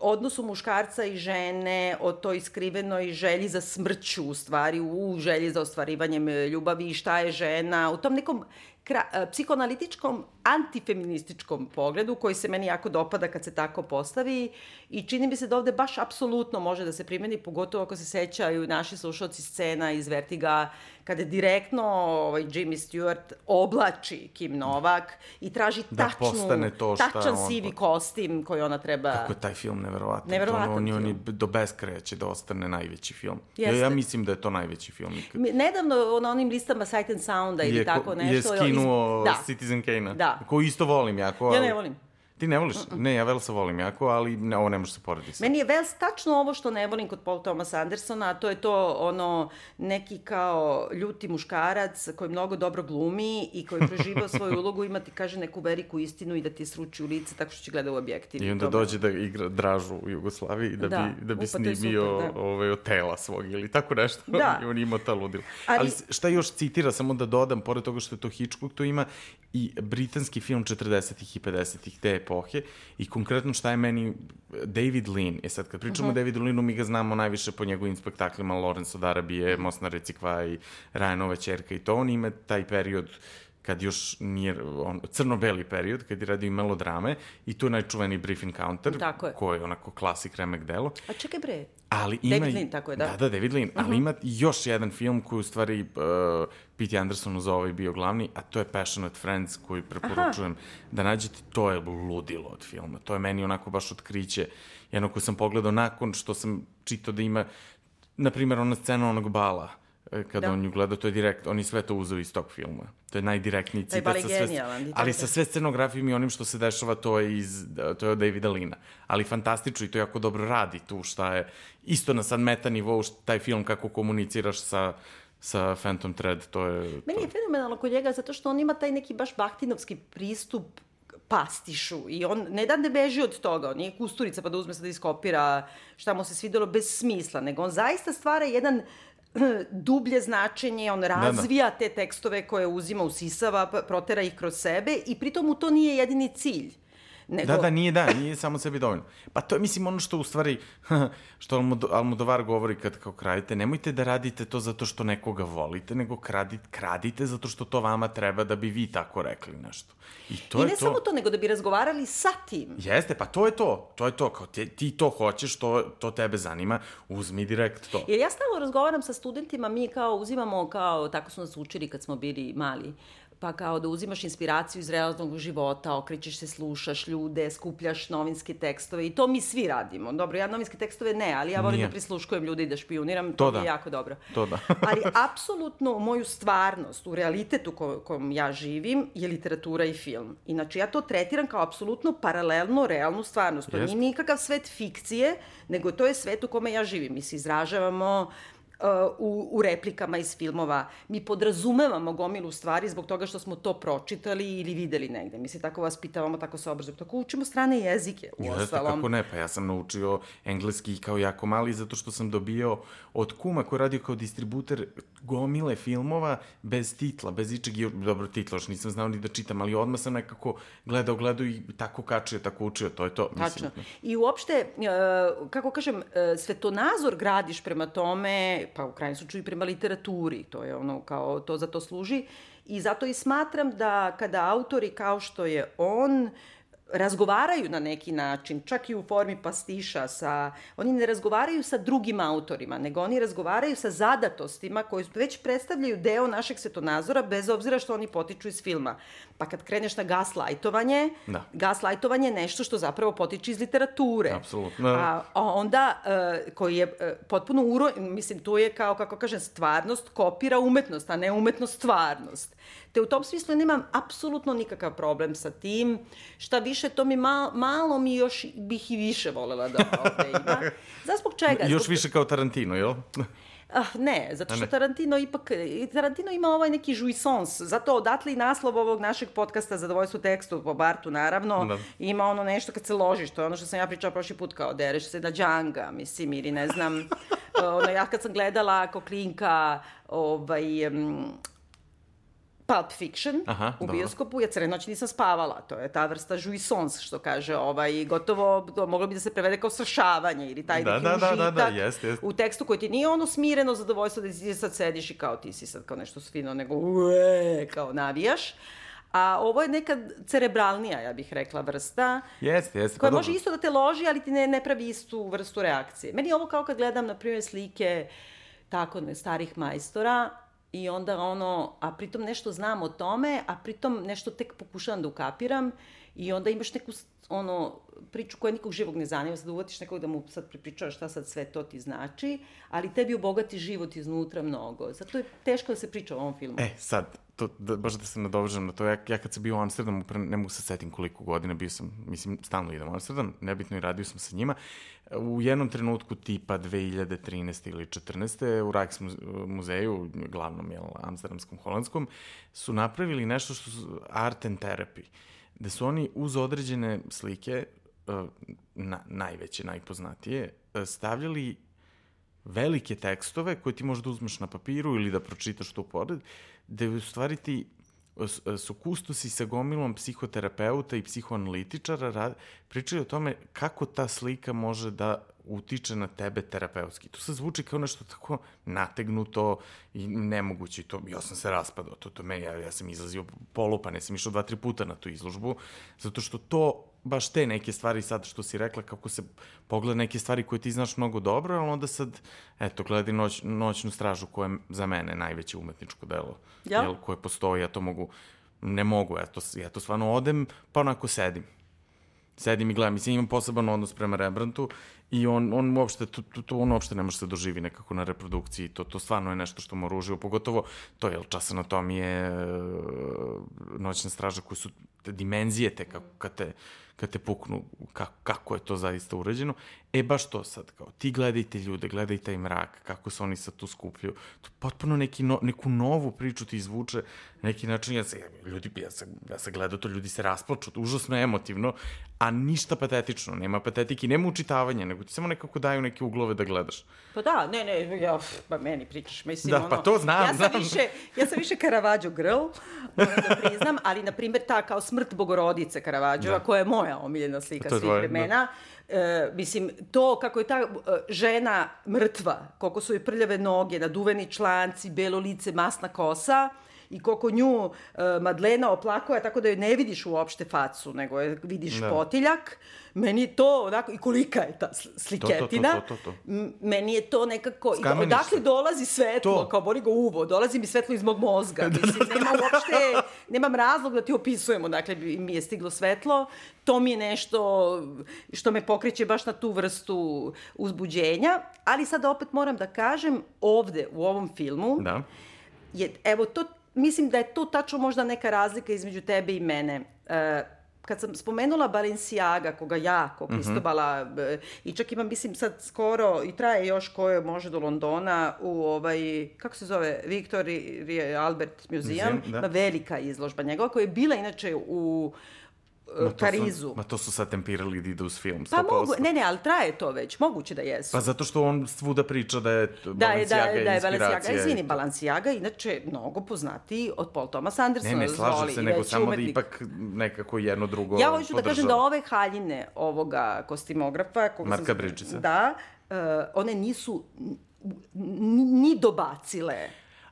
odnosu muškarca i žene, o toj skrivenoj želji za smrću, u stvari, u želji za ostvarivanjem ljubavi i šta je žena, u tom nekom kra, e, psihoanalitičkom, antifeminističkom pogledu, koji se meni jako dopada kad se tako postavi i čini mi se da ovde baš apsolutno može da se primeni, pogotovo ako se sećaju naši slušalci scena iz Vertiga, kada direktno ovaj, Jimmy Stewart oblači Kim Novak i traži Da tačnu, to šta tačan on- sivi kostim koji ona treba... Kako je taj film neverovatan. Neverovatan to, on, on je do beskraja će da ostane najveći film. Ja, Jeste. ja mislim da je to najveći film ikad. Nedavno na onim listama Sight and Sounda ili je, tako nešto... Je skinuo da. Citizen Kane-a. Da. Koju isto volim jako. Ja ne volim. Ti ne voliš? Ne, ja Velsa volim jako, ali ne, ovo ne može se porediti sa. Meni je Wells tačno ovo što ne volim kod Paul Thomas Andersona, a to je to ono neki kao ljuti muškarac koji mnogo dobro glumi i koji preživao <laughs> svoju ulogu ima ti kaže neku veliku istinu i da ti sruči u lice tako što će gleda u objektiv. I onda To me- dođe da igra Dražu u Jugoslaviji da, Da, bi, da bi upa, snimio super, da. ovaj, od tela svog ili tako nešto. Da. <laughs> I on ima ta ludila. Ali- Ali... Ali šta još citira, samo da dodam, pored toga što je to Hitchcock, to ima i britanski film 40-ih i 50-ih te epohe i konkretno šta je meni David Lean. E sad, kad pričamo uh -huh. o Davidu Leanu, mi ga znamo najviše po njegovim spektaklima Lawrence od Arabije, Most na recikva i Rajanova čerka i to. On ima taj period kad još nije, on, crno-beli period, kad je radio melodrame i tu je najčuveniji Brief Encounter, Tako je. koji je onako klasik remek delo. A čekaj bre, Ali ima... David Lean, tako je, da. Da, da, David Lean. Ali ima još jedan film koji u stvari uh, Pete Anderson za ovaj bio glavni, a to je Passionate Friends koji preporučujem da nađete. To je ludilo od filma. To je meni onako baš otkriće. Jedno koje sam pogledao nakon što sam čitao da ima, na primjer, ona scena onog bala kada Da. on nju gleda, to je direkt, on je sve to uzeo iz tog filma. To je najdirektniji Taj citat. bal je sa sve, genijalan, i ali sa sve scenografijom i onim što se dešava, to je, iz, to je od Davida Lina. Ali fantastično i to jako dobro radi tu šta je, isto na sad meta nivou, št- taj film kako komuniciraš sa, sa Phantom Thread, to je... Meni to... je fenomenalno kod njega zato što on ima taj neki baš bahtinovski pristup pastišu i on ne da ne beži od toga, on nije kusturica pa da uzme sad da iskopira šta mu se svidelo bez smisla, nego on zaista stvara jedan <clears throat> dublje značenje, on razvija te tekstove koje uzima, usisava, protera ih kroz sebe i pritom mu to nije jedini cilj. Nego, Da, da, nije da, nije samo sebi dovoljno. Pa to je, mislim, ono što u stvari, <laughs> što Almod- Almodovar govori kad kao kradite, nemojte da radite to zato što nekoga volite, nego kradite, kradite zato što to vama treba da bi vi tako rekli nešto. I to I je ne to. samo to, nego da bi razgovarali sa tim. Jeste, pa to je to. To je to. Kao te, ti to hoćeš, to, to tebe zanima, uzmi direkt to. Jer ja stalno razgovaram sa studentima, mi kao uzimamo, kao, tako su nas učili kad smo bili mali, pa kao da uzimaš inspiraciju iz realnog života, okrećeš se, slušaš ljude, skupljaš novinske tekstove i to mi svi radimo. Dobro, ja novinske tekstove ne, ali ja volim Nije. da prisluškujem ljude i da špioniram, to, To mi je da. jako dobro. To da. <laughs> ali apsolutno u moju stvarnost, u realitetu ko, kom ja živim, je literatura i film. Inače, ja to tretiram kao apsolutno paralelno realnu stvarnost. To Jeste. nije nikakav svet fikcije, nego to je svet u kome ja živim. Mi se izražavamo u, u replikama iz filmova. Mi podrazumevamo gomilu stvari zbog toga što smo to pročitali ili videli negde. Mi se tako vaspitavamo, tako se obrazujemo. Tako učimo strane jezike, u Jeste, ostalom. kako ne, pa ja sam naučio engleski kao jako mali zato što sam dobio od kuma koji radio kao distributer gomile filmova bez titla, bez ičeg, dobro titla, još nisam znao ni da čitam, ali odmah sam nekako gledao, gledao i tako kačio, tako učio, to je to. Tačno. I uopšte, e, kako kažem, e, svetonazor gradiš prema tome, pa u krajnjem slučaju i prema literaturi, to je ono kao, to za to služi. I zato i smatram da kada autori kao što je on, razgovaraju na neki način, čak i u formi pastiša sa, oni ne razgovaraju sa drugim autorima, nego oni razgovaraju sa zadatostima koji već predstavljaju deo našeg svetonazora, bez obzira što oni potiču iz filma. Pa kad kreneš na gaslajtovanje, Da. gaslajtovanje je nešto što zapravo potiče iz literature. Apsolutno. A, onda, uh, koji je uh, potpuno uro, mislim, tu je kao, kako kažem, stvarnost kopira umetnost, a ne umetnost stvarnost. Te u tom smislu nemam apsolutno nikakav problem sa tim. Šta više, to mi mal, malo mi još bih i više volela da ovde ima. <laughs> Znaš zbog čega? Još zbog... više kao Tarantino, jel? Ah, ne, zato što. Tarantino ipak, Tarantino ima ovaj neki jouissance, zato odatle i naslov ovog našeg podcasta Zadovoljstvo tekstu po Bartu, naravno, Da. ima ono nešto kad se ložiš, to je ono što sam ja pričala prošli put, kao dereš se na džanga, mislim, ili ne znam, <laughs> ono, ja kad sam gledala ako klinka, ovaj, um, Pulp Fiction Aha, u dobro. bioskopu, ja cele noć nisam spavala. To je ta vrsta jouissance, što kaže, ovaj, gotovo, to moglo bi da se prevede kao sršavanje ili taj Da, neki da, da, užitak da, da, jest, jest. u tekstu koji ti nije ono smireno zadovoljstvo da ti sad sediš i kao ti si sad kao nešto fino, nego ue, kao navijaš. A ovo je neka cerebralnija, ja bih rekla, vrsta, Jeste, jeste. koja pa može dobro. isto da te loži, ali ti ne, ne pravi istu vrstu reakcije. Meni je ovo kao kad gledam, na primjer, slike tako ne, starih majstora i onda ono, a pritom nešto znam o tome, a pritom nešto tek pokušavam da ukapiram i onda imaš neku ono, priču koja nikog živog ne zanima, sad uvatiš nekog da mu sad pripričavaš šta sad sve to ti znači, ali tebi obogati život iznutra mnogo. Zato je teško da se priča o ovom filmu. E, sad, to, da, baš da se nadovežem na to, ja, ja kad sam bio u Amsterdamu, ne mogu se setim koliko godina, bio sam, mislim, stalno idem u Amsterdam, nebitno i radio sam sa njima, u jednom trenutku tipa 2013. ili 14. u Rijks muzeju, glavnom, jel, amsterdamskom, holandskom, su napravili nešto što su art and therapy, da su oni uz određene slike, eh, na, najveće, najpoznatije, eh, stavljali velike tekstove koje ti možda uzmeš na papiru ili da pročitaš to pored, da u stvari ti su kustosi sa gomilom psihoterapeuta i psihoanalitičara rad, pričaju o tome kako ta slika može da utiče na tebe terapeutski. To se zvuči kao nešto tako nategnuto i nemoguće. To, ja sam se raspadao, to, to me, ja, ja sam izlazio polupan, ja sam išao dva, tri puta na tu izložbu, zato što to baš te neke stvari sad što si rekla, kako se pogleda neke stvari koje ti znaš mnogo dobro, ali onda sad, eto, gledaj noć, noćnu stražu koja je za mene najveće umetničko delo, Ja? jel, koje postoji, ja to mogu, ne mogu, ja to, ja to stvarno odem, pa onako sedim. Sedim i gledam, mislim, imam poseban odnos prema Rembrandtu i on, on uopšte, to, to, to on uopšte ne može se doživi nekako na reprodukciji, to, to stvarno je nešto što mora uživo, pogotovo to je čas anatomije, e, noćna straža, koje su te dimenzije te, kako, kad te, kad te puknu, kako, kako je to zaista urađeno. E, baš to sad, kao, ti gledajte ljude, gledaj taj mrak, kako se oni sad tu skupljaju. To potpuno neki no, neku novu priču ti izvuče, neki način, ja, se, ljudi, ja, sam, ja sam gledao to, ljudi se rasplaču, užasno emotivno, a ništa patetično, nema patetike, nema učitavanja, nego ti samo nekako daju neke uglove da gledaš. Pa da, ne, ne, ja, pa meni pričaš, mislim, Da, ono... pa to znam, ja sam znam. Više, ja sam više Caravaggio girl, moram da priznam, ali, na primjer, ta kao smrt Bogorodice Caravaggio, Da. koja je moja omiljena slika svih tvoje, vremena, E, mislim, to kako je ta e, žena mrtva, koliko su joj prljave noge, naduveni članci, belo lice, masna kosa, i koliko nju e, Madlena oplakuje, tako da joj ne vidiš uopšte facu, nego je vidiš Da. potiljak. Meni je to, onako, i kolika je ta sl- sliketina. to, to, to. M- Meni je to nekako... i Skameniš Odakle se. dolazi svetlo, To. kao boli ga uvo, dolazi mi svetlo iz mog mozga. <laughs> Mislim, nema uopšte, nemam razlog da ti opisujem odakle bi- mi je stiglo svetlo. To mi je nešto što me pokreće baš na tu vrstu uzbuđenja. Ali sad opet moram da kažem, ovde, u ovom filmu, Da. je, evo, to, mislim da je to tačno možda neka razlika između tebe i mene. E, kad sam spomenula Balenciaga, koga jako Mhm. Kristobala, b- i čak imam, mislim, sad skoro, i traje još koje može do Londona, u ovaj, kako se zove, Victor Albert Museum, Museum, da. velika izložba njegova, koja je bila inače u e, Ma to su- Parizu. Ma to su sad tempirali da ide uz film, 100%. Pa mogu, ne, ne, ali traje to već, moguće da jesu. Pa zato što on svuda priča da je da je, da, Balenciaga je, da je Balenciaga, izvini. Balenciaga, inače mnogo poznatiji od Paul Thomas Andersona, Ne, ne, slažem se, nego samo umetnik. da ipak nekako jedno drugo Ja hoću da kažem da podržava. ove haljine ovoga kostimografa... Marka sam, Bridgesa. Da, uh, one nisu ni, ni dobacile.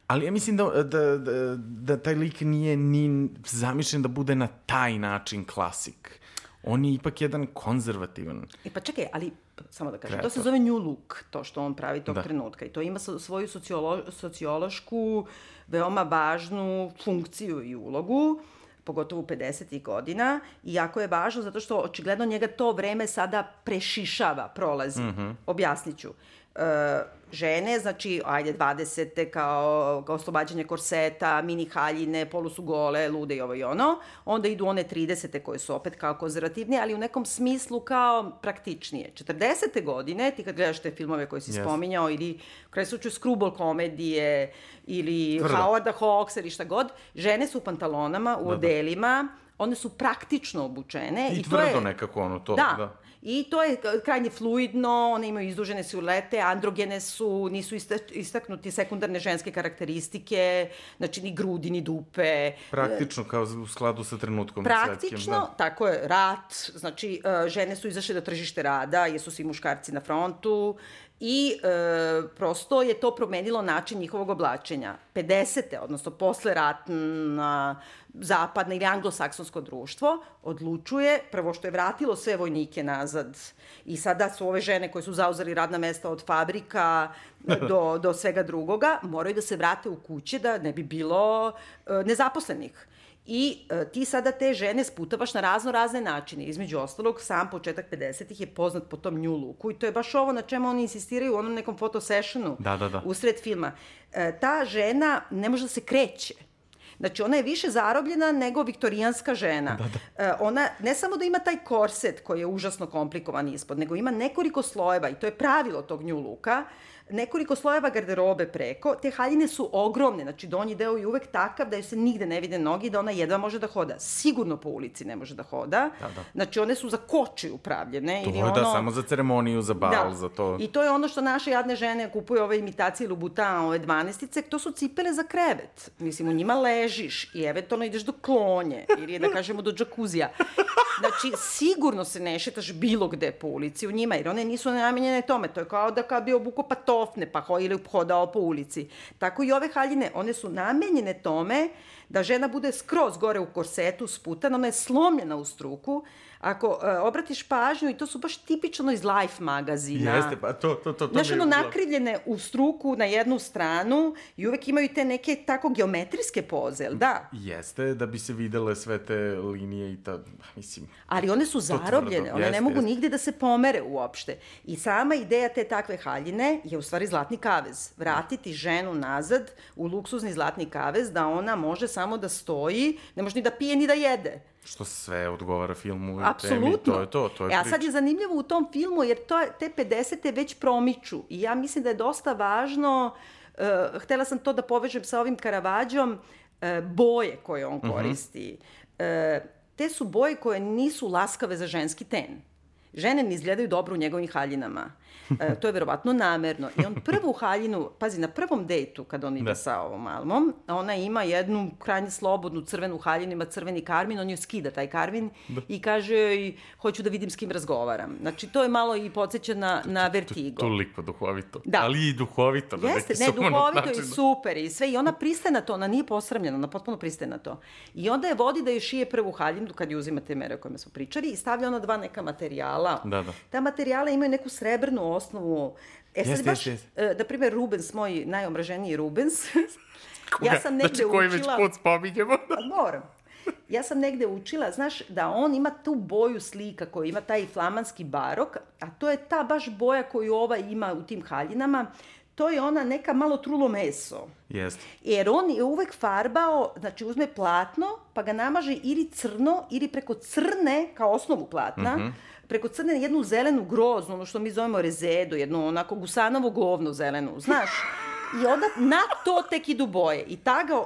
Ali ja mislim da, da, da, da taj lik nije ni zamišljen da bude na taj način klasik. On je ipak jedan konzervativan. E pa čekaj, ali samo da kažem, to Kreator. se zove new look, to što on pravi tog Da. trenutka. I to ima svoju sociolo, sociološku, veoma važnu funkciju i ulogu pogotovo u 50. godina, i jako je važno zato što očigledno njega to vreme sada prešišava, prolazi. Mm -hmm. Objasnit ću. E, žene, znači, ajde, 20. kao, kao oslobađanje korseta, mini haljine, polu su gole, lude i ovo i ono. Onda idu one 30. koje su opet kao konzervativnije, ali u nekom smislu kao praktičnije. 40. godine, ti kad gledaš te filmove koje si Yes. spominjao, ili u kraju slučaju screwball komedije, ili Tvrdo. Howarda Hawks ili šta god, žene su u pantalonama, u odelima, one su praktično obučene. I, to tvrdo je, nekako ono to. Da. da. I to je krajnje fluidno, one imaju izdužene siluete, androgene su, nisu ista- istaknuti sekundarne ženske karakteristike, znači ni grudi, ni dupe. Praktično, kao u skladu sa trenutkom Praktično, da. tako je, rat, znači e, žene su izašle na tržište rada, jer su svi muškarci na frontu i e, prosto je to promenilo način njihovog oblačenja. 50. odnosno posle ratna zapadna ili anglosaksonsko društvo odlučuje, prvo što je vratilo sve vojnike nazad i sada su ove žene koje su zauzeli radna mesta od fabrika <laughs> do, do svega drugoga, moraju da se vrate u kuće da ne bi bilo e, nezaposlenih. I e, ti sada te žene sputavaš na razno razne načine. Između ostalog, sam početak 50-ih je poznat po tom new looku i to je baš ovo na čemu oni insistiraju u onom nekom fotosessionu Da, da, da. usred filma. E, ta žena ne može da se kreće. Znači, ona je više zarobljena nego viktorijanska žena. Da, da. E, ona ne samo da ima taj korset koji je užasno komplikovan ispod, nego ima nekoliko slojeva i to je pravilo tog new looka, nekoliko slojeva garderobe preko, te haljine su ogromne, znači donji deo je uvek takav da joj se nigde ne vide noge i da ona jedva može da hoda. Sigurno po ulici ne može da hoda. Da, da. Znači one su za kočiju pravljene. To ili je ono... da, samo za ceremoniju, za bal, za to. I to je ono što naše jadne žene kupuju ove imitacije Louboutin, ove 12 to su cipele za krevet. Mislim, u njima ležiš i eventualno ideš do klonje ili da kažemo do džakuzija. Znači, sigurno se ne šetaš bilo gde po ulici u njima, jer one nisu namenjene tome. To je kao da kad bi obuko patofne pa ho, ili hodao po ulici. Tako i ove haljine, one su namenjene tome da žena bude skroz gore u korsetu, sputana, ona je slomljena u struku. Ako uh, obratiš pažnju, i to su baš tipično iz Life magazina. Jeste, pa to, to, to, to Znaš, ono, nakrivljene u struku na jednu stranu i uvek imaju te neke tako geometrijske poze, jel da? Jeste, da bi se videle sve te linije i ta, mislim... Ali one su zarobljene, one ne jeste, mogu jeste. nigde da se pomere uopšte. I sama ideja te takve haljine je u stvari zlatni kavez. Vratiti ženu nazad u luksuzni zlatni kavez da ona može samo da stoji, ne može ni da pije ni da jede. Što sve odgovara filmu i temi, to je to, to je e, a priča. sad je zanimljivo u tom filmu, jer to, te 50. već promiču. I ja mislim da je dosta važno, uh, htela sam to da povežem sa ovim Karavađom, uh, boje koje on koristi. Uh, te su boje koje nisu laskave za ženski ten. Žene ne izgledaju dobro u njegovim haljinama. E, to je verovatno namerno. I on prvu haljinu, pazi, na prvom dejtu, kad on ide Da. sa ovom Almom, ona ima jednu krajnje slobodnu crvenu haljinu, ima crveni karmin, on joj skida taj karmin Da. i kaže joj, hoću da vidim s kim razgovaram. Znači, to je malo i podsjeća na, na vertigo. Toliko duhovito. Da. Ali i duhovito. na Jeste, ne, duhovito način. i super i sve. I ona pristaje na to, ona nije posramljena, ona potpuno pristaje na to. I onda je vodi da joj šije prvu haljinu, kad je uzima te mere o kojima smo pričali, i stavlja ona dva neka materijala. Da, da. Ta materijala imaju neku srebrnu osnovu. E sad Jeste, baš, jeste, e, da primer Rubens, moj najomraženiji Rubens, <laughs> ja sam negde znači, koji već učila... put spominjemo. Pa moram. Ja sam negde učila, znaš, da on ima tu boju slika koji ima taj flamanski barok, a to je ta baš boja koju ova ima u tim haljinama. To je ona neka malo trulo meso. Jeste. Jer on je uvek farbao, znači uzme platno, pa ga namaže ili crno, ili preko crne, kao osnovu platna, mm -hmm. preko crne jednu zelenu groznu, ono što mi zovemo rezedu, jednu onako gusanovo govno zelenu, znaš? I onda na to tek idu boje. I ta ga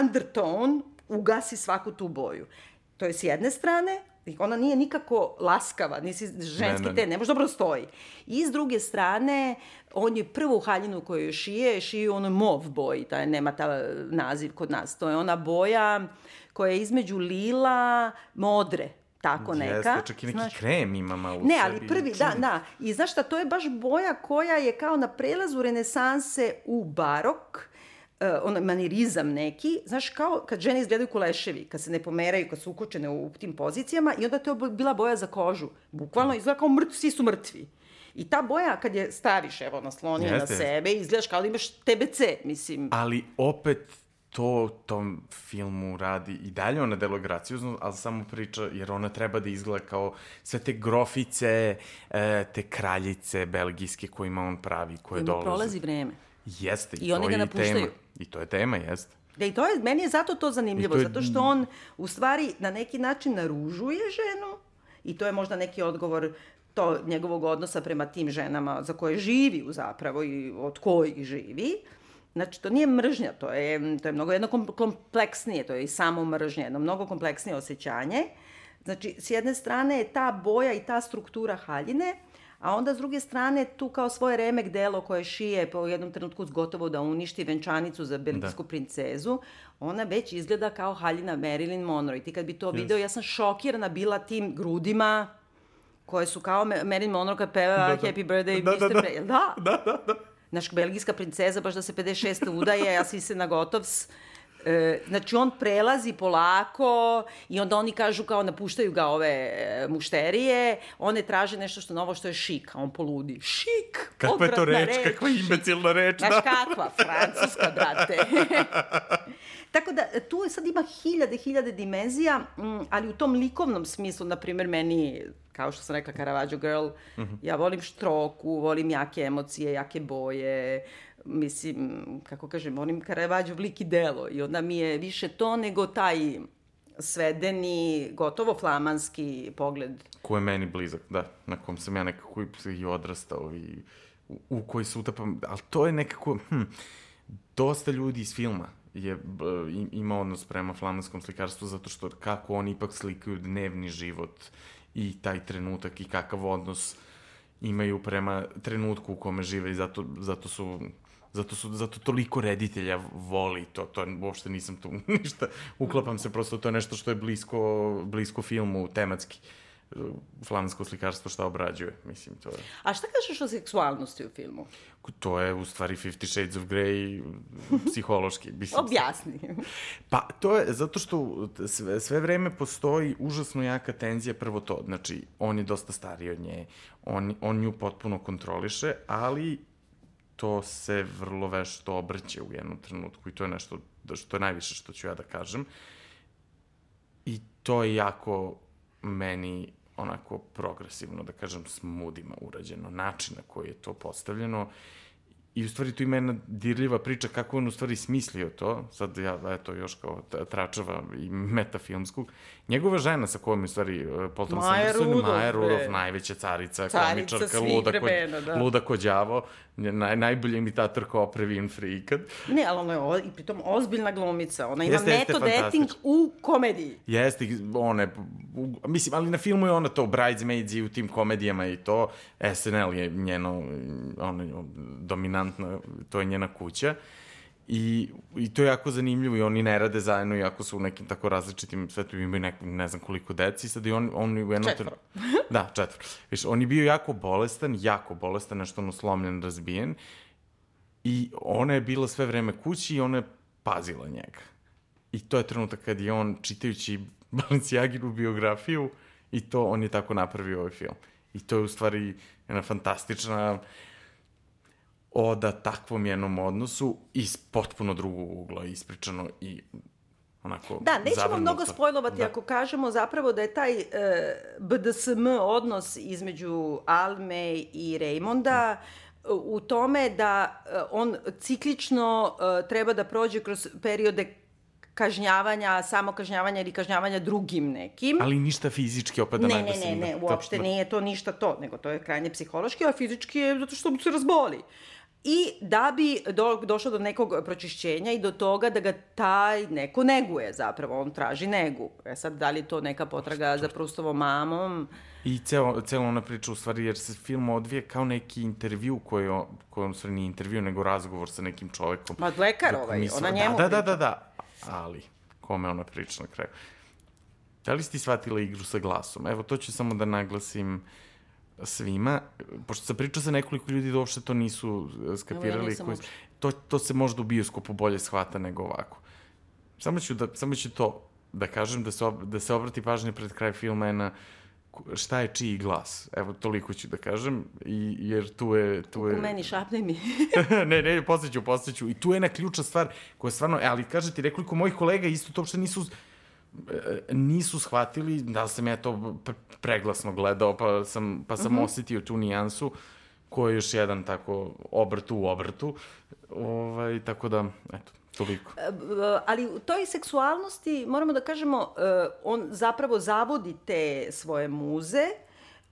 undertone ugasi svaku tu boju. To je s jedne strane, ona nije nikako laskava, nisi ženski ne, ne. te, ne može dobro stoji. I s druge strane, on je prvu haljinu koju šije, šije ono mov boji, taj nema ta naziv kod nas. To je ona boja koja je između lila, modre, tako neka. Jeste, čak i neki znaš, krem ima malo Ne, ali prvi, da, da. I znaš šta, to je baš boja koja je kao na prelazu renesanse u barok, uh, ono, manirizam neki, znaš, kao kad žene izgledaju kuleševi, kad se ne pomeraju, kad su ukočene u, u tim pozicijama i onda to je bila boja za kožu. Bukvalno izgleda kao mrtvi, svi su mrtvi. I ta boja kad je staviš, evo, naslonije na sebe, izgledaš kao da imaš TBC, mislim. Ali opet to tom filmu radi i dalje ona deluje graciozno, ali samo priča, jer ona treba da izgleda kao sve te grofice, e, te kraljice belgijske kojima on pravi, koje I dolaze. I prolazi vreme. Jeste, i, oni ga napuštaju. Tema. I to je tema, jeste. Da, i to je, meni je zato to zanimljivo, to je... zato što on u stvari na neki način naružuje ženu i to je možda neki odgovor to njegovog odnosa prema tim ženama za koje živi u zapravo i od kojih živi. Znači, to nije mržnja, to je, to je mnogo jedno kompleksnije, to je i samo mržnja, jedno mnogo kompleksnije osjećanje. Znači, s jedne strane je ta boja i ta struktura haljine, a onda s druge strane tu kao svoje remek delo koje šije po jednom trenutku gotovo da uništi venčanicu za belgijsku da. princezu, ona već izgleda kao haljina Marilyn Monroe. I ti kad bi to yes. video, ja sam šokirana bila tim grudima koje su kao Marilyn Monroe kad peva da, da. Happy Birthday, da, Mr. Da, da. Pre... Da. da, da, da. Naš belgijska princeza, baš da se 56. udaje, a svi se na gotovs. E, znači, on prelazi polako i onda oni kažu kao napuštaju ga ove e, mušterije, one traže nešto što novo što je šik, a on poludi. Šik! Kakva je to reč, reč kakva imbecilna reč, Znaš da. kakva, francuska, brate. <laughs> Tako da, tu sad ima hiljade, hiljade dimenzija, mm, ali u tom likovnom smislu, na primjer, meni, kao što sam rekla, Caravaggio Girl, mm -hmm. ja volim štroku, volim jake emocije, jake boje, mislim, kako kažem, volim Caravaggio lik i delo i onda mi je više to nego taj svedeni, gotovo flamanski pogled. Ko je meni blizak, da, na kom sam ja nekako i odrastao i u, u koji se utapam, ali to je nekako, hm, dosta ljudi iz filma je ima odnos prema flamanskom slikarstvu zato što kako oni ipak slikaju dnevni život i taj trenutak i kakav odnos imaju prema trenutku u kome žive i zato, zato su zato su zato toliko reditelja voli to to uopšte nisam tu <laughs> ništa uklapam se prosto to je nešto što je blisko blisko filmu tematski flamansko slikarstvo šta obrađuje, mislim, to je... A šta kažeš o seksualnosti u filmu? To je, u stvari, Fifty Shades of Grey psihološki, <laughs> mislim. Objasni. Pa, to je, zato što sve, sve vreme postoji užasno jaka tenzija, prvo to, znači, on je dosta stariji od nje, on, on nju potpuno kontroliše, ali to se vrlo vešto obrće u jednom trenutku i to je nešto što je najviše što ću ja da kažem. I to je jako meni onako progresivno, da kažem, s mudima urađeno, način na koji je to postavljeno I u stvari tu ima jedna dirljiva priča kako on u stvari smislio to, sad ja, eto, još kao tračava i metafilmskog. Njegova žena sa kojom je u stvari e, Thomas Maja Rudolf, Maja Rudolf, najveća carica, carica komičarka, luda, ko, da. luda ko đavo, naj, najbolja imitator kao Oprah Winfrey ikad. Ne, ali ona je o, i pritom ozbiljna glumica, ona ima jeste, metod acting u komediji. Jeste, one, u, mislim, ali na filmu je ona to, Bridesmaids i u tim komedijama i to, SNL je njeno, ono, dominantno dominantna, to je njena kuća. I, I to je jako zanimljivo i oni ne rade zajedno, iako su u nekim tako različitim svetu imaju neku, ne znam koliko deci, sad i on, on u jednom... Četvro. <laughs> da, četvro. Viš, on je bio jako bolestan, jako bolestan, nešto ono slomljen, razbijen. I ona je bila sve vreme kući i ona je pazila njega. I to je trenutak kad je on, čitajući <laughs> Balenciaginu biografiju, i to on je tako napravio ovaj film. I to je u stvari jedna fantastična oda takvom jednom odnosu iz potpuno drugog ugla ispričano i onako Da, nećemo zavrnuto. mnogo spojlovati da. ako kažemo zapravo da je taj e, BDSM odnos između Alme i Raymonda u tome da uh, on ciklično uh, treba da prođe kroz periode kažnjavanja, samo kažnjavanja ili kažnjavanja drugim nekim. Ali ništa fizički, opet da ne, ne, ne, ne, da- uopšte da- nije to ništa to, nego to je krajnje psihološki, a fizički je zato što mu se razboli. I da bi do, došlo do nekog pročišćenja i do toga da ga taj neko neguje zapravo, on traži negu. E sad, da li je to neka potraga za Prustovom mamom? I celo, celo ona priča u stvari, jer se film odvije kao neki intervju koji, koji on stvari nije intervju, nego razgovor sa nekim čovekom. Ma lekar ovaj, misle- ona njemu da, da, da, da, da, ali kome ona priča na kraju. Da li si ti shvatila igru sa glasom? Evo, to ću samo da naglasim svima, pošto sam pričao sa nekoliko ljudi da uopšte to nisu eh, skapirali. nisam koji, uopšte. to, to se možda u bioskopu bolje shvata nego ovako. Samo ću, da, samo ću to da kažem, da se, ob, da se obrati pažnje pred kraj filma je na šta je čiji glas. Evo, toliko ću da kažem, i, jer tu je... Tu je... U meni, šapne mi. <laughs> ne, ne, postaću, postaću. I tu je jedna ključna stvar koja je stvarno, e, ali kažete, nekoliko mojih kolega isto to uopšte nisu e, nisu shvatili da sam ja to pre- preglasno gledao, pa sam, pa sam mm -hmm. osetio tu nijansu koja je još jedan tako obrt u obrtu. Ovaj, tako da, eto, toliko. ali u toj seksualnosti, moramo da kažemo, eh, on zapravo zavodi te svoje muze,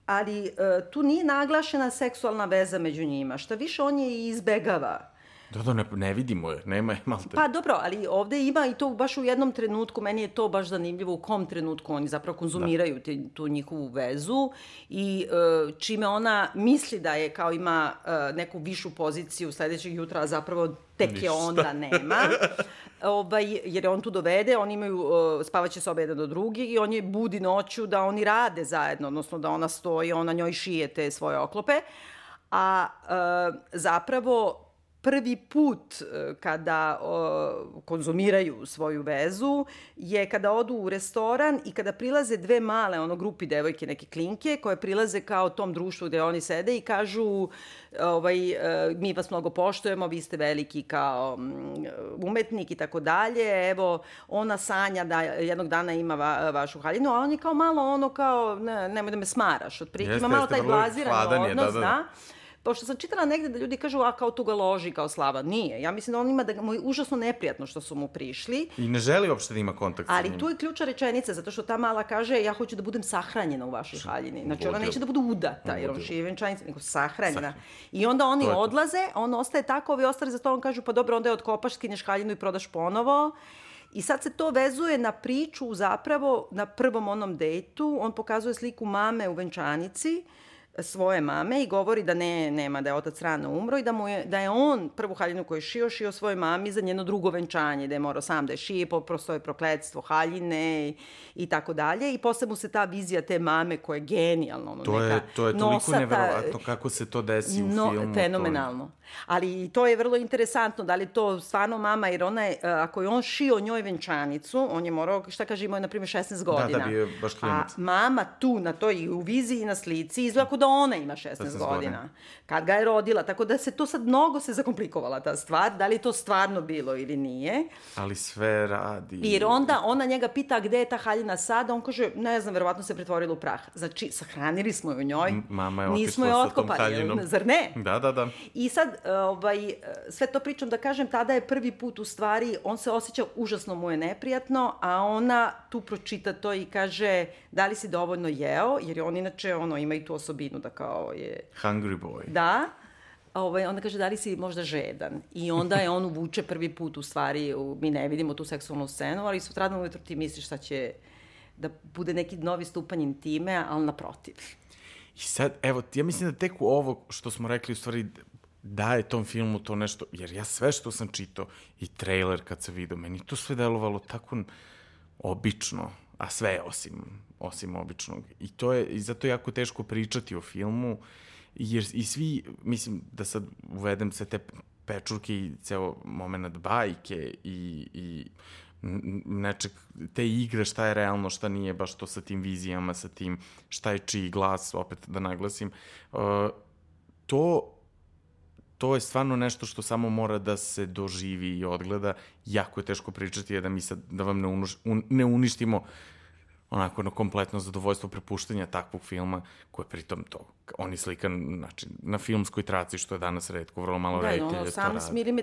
ali tu nije naglašena seksualna veza među njima. Šta više, on je i izbegava. Da, da, ne, ne vidimo je, nema je, malte. Pa dobro, ali ovde ima i to baš u jednom trenutku, meni je to baš zanimljivo u kom trenutku oni zapravo konzumiraju da. te, tu njihovu vezu i e, čime ona misli da je kao ima e, neku višu poziciju sledećeg jutra, a zapravo tek Ništa. je onda nema. <laughs> Ovaj, jer je on tu dovede, oni imaju uh, spavaće sobe jedan do drugi i on je budi noću da oni rade zajedno, odnosno da ona stoji, ona njoj šije te svoje oklope. A uh, zapravo prvi put e, kada o, konzumiraju svoju vezu je kada odu u restoran i kada prilaze dve male ono grupi devojke neke klinke koje prilaze kao tom društvu gde oni sede i kažu ovaj e, mi vas mnogo poštujemo vi ste veliki kao umetnik i tako dalje evo ona sanja da jednog dana ima va, vašu haljinu a on je kao malo ono kao ne, nemoj da me smaraš otprilike ima malo taj blaziran je, da, odnos da, da. da pošto sam čitala negde da ljudi kažu, a kao tu ga loži kao slava. Nije. Ja mislim da on ima da mu je užasno neprijatno što su mu prišli, I ne želi uopšte da ima kontakt sa ali njim. tu je ključa rečenica, zato što ta mala kaže, ja hoću da budem sahranjena u vašoj haljini. Znači, ona neće da bude udata, jer on šije venčanica, nego sahranjena. I onda oni To odlaze, on ostaje tako, ovi ostali za to, on kažu, pa dobro, onda je otkopaš, skinješ haljinu i prodaš ponovo. I sad se to vezuje na priču zapravo na prvom onom dejtu. On pokazuje sliku mame u venčanici, svoje mame i govori da ne, nema, da je otac rano umro i da, mu je, da je on prvu haljinu koju je šio, šio svojoj mami za njeno drugo venčanje, da je morao sam da je šije, poprosto je prokledstvo haljine i, i tako dalje. I posle mu se ta vizija te mame koja je genijalna, ono, To neka je, to je toliko nosata, neverovatno kako se to desi u no, filmu. Fenomenalno. Ali i to je vrlo interesantno, da li to stvarno mama, jer ona je, e, ako je on šio njoj venčanicu, on je morao, šta kaže, imao je na primjer 16 godina. da, bio je baš klinac. A mama tu, na toj i u viziji i na slici, izgleda da ona ima 16, 16 godina. godina. Kad ga je rodila, tako da se to sad mnogo se zakomplikovala ta stvar, da li to stvarno bilo ili nije. Ali sve radi. Jer onda ona njega pita gde je ta haljina sada, on kaže, ne znam, verovatno se pretvorila u prah. Znači, sahranili smo je u njoj, M- mama je nismo otišla je sa tom otkopali, haljinom. zar ne? Da, da, da. I sad, ovaj, e, sve to pričam da kažem, tada je prvi put u stvari, on se osjeća užasno mu je neprijatno, a ona tu pročita to i kaže, da li si dovoljno jeo, jer je on inače, ono, ima i tu osobinu da kao je, Hungry boy. da, Ovaj, onda kaže, da li si možda žedan? I onda je on uvuče prvi put, u stvari, u, mi ne vidimo tu seksualnu scenu, ali sutradan ujutro ti misliš šta će da bude neki novi stupanj intime, ali naprotiv. I sad, evo, ja mislim da tek u ovo što smo rekli, u stvari, daje tom filmu to nešto, jer ja sve što sam čitao i trailer kad sam vidio, meni to sve delovalo tako obično, a sve osim, osim običnog. I to je, i zato je jako teško pričati o filmu, jer i svi, mislim, da sad uvedem sve te pečurke i ceo moment bajke i, i nečeg, te igre, šta je realno, šta nije, baš to sa tim vizijama, sa tim šta je čiji glas, opet da naglasim, uh, to to je stvarno nešto što samo mora da se doživi i odgleda. Jako je teško pričati, da mi sad, da vam ne, unuš, un, ne uništimo onako na kompletno zadovoljstvo prepuštanja takvog filma, koje pritom to, on je slikan znači, na filmskoj traci, što je danas redko, vrlo malo Da, reditelja ono, to 18 radi. mm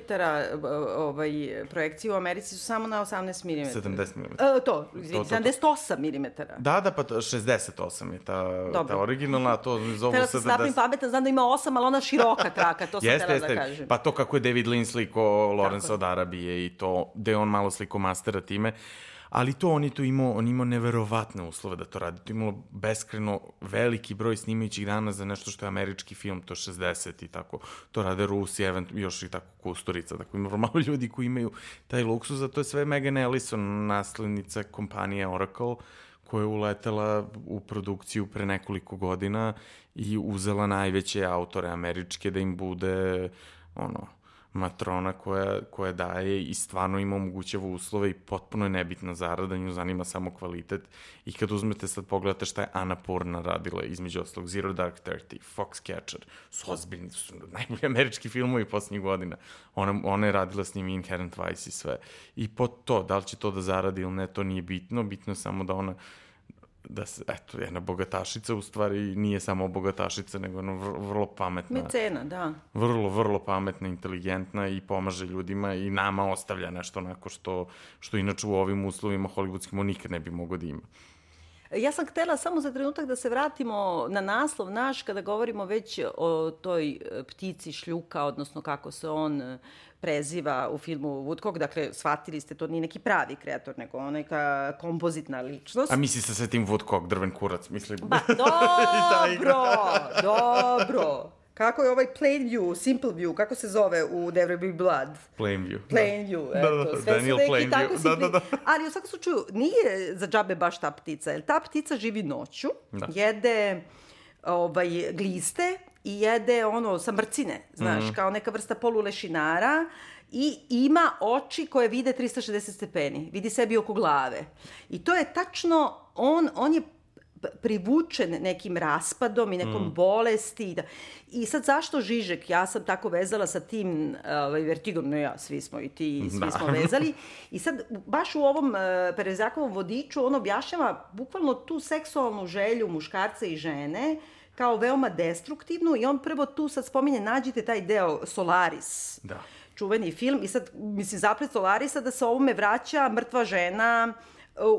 ovaj, projekcije u Americi su samo na 18 mm. 70 mm. E, to, izvini, To, to, to. 78 mm. Da, da, pa to- 68 je ta, Dobro. ta originalna, to zovu Htela se da... snapim pametan, znam da ima 8, ali ona široka traka, to sam Jeste, htela jeste. da kažem. Pa to kako je David Lynch sliko je. od Arabije i to, gde on malo sliko mastera time. Ali to on je tu imao, on imao neverovatne uslove da to radi. To je imalo beskreno veliki broj snimajućih dana za nešto što je američki film, to 60 i tako. To rade Rusi, event, još i tako Kusturica. Dakle, ima <laughs> malo ljudi koji imaju taj luksuz, a to je sve Megan Ellison, naslednica kompanije Oracle, koja je uletela u produkciju pre nekoliko godina i uzela najveće autore američke da im bude ono matrona koja, koja daje i stvarno ima omogućava uslove i potpuno je nebitna zarada, nju zanima samo kvalitet. I kad uzmete sad pogledate šta je Ana Purna radila, između ostalog Zero Dark Thirty, Foxcatcher, su ozbiljni, su najbolji američki filmovi posljednjih godina. Ona, ona je radila s njim Inherent Vice i sve. I po to, da li će to da zaradi ili ne, to nije bitno, bitno je samo da ona da se, eto, jedna bogatašica u stvari nije samo bogatašica, nego ono vrlo, vrlo pametna. Mecena, da. Vrlo, vrlo pametna, inteligentna i pomaže ljudima i nama ostavlja nešto onako što, što inače u ovim uslovima hollywoodskim on nikad ne bi mogo da ima. Ja sam htela samo za trenutak da se vratimo na naslov naš kada govorimo već o toj e, ptici šljuka, odnosno kako se on e, preziva u filmu Woodcock. Dakle, shvatili ste, to nije neki pravi kreator, nego neka kompozitna ličnost. A misli se sa tim Woodcock, drven kurac, mislim. Ba, <laughs> dobro, dobro. Kako je ovaj plain view, simple view, kako se zove u Will Be Blood? Plain view, Da, eto, da, da, sve Daniel su neki Plainview. tako Da, da, da. Ali u svakom slučaju nije za džabe baš ta ptica, jer ta ptica živi noću, Da. jede ovaj, gliste i jede ono sa mrcine, znaš, Mhm. kao neka vrsta polulešinara i ima oči koje vide 360 stepeni, vidi sebi oko glave. I to je tačno, on, on je privučen nekim raspadom i nekom Mm. bolesti. Da. I sad zašto Žižek? Ja sam tako vezala sa tim ovaj, vertigom, no ja, svi smo i ti, svi smo Naravno. vezali. I sad, baš u ovom uh, Perezakovom vodiču, on objašnjava bukvalno tu seksualnu želju muškarca i žene kao veoma destruktivnu i on prvo tu sad spominje, nađite taj deo Solaris Da. čuveni film i sad, mislim, zaplet Solarisa da se ovome vraća mrtva žena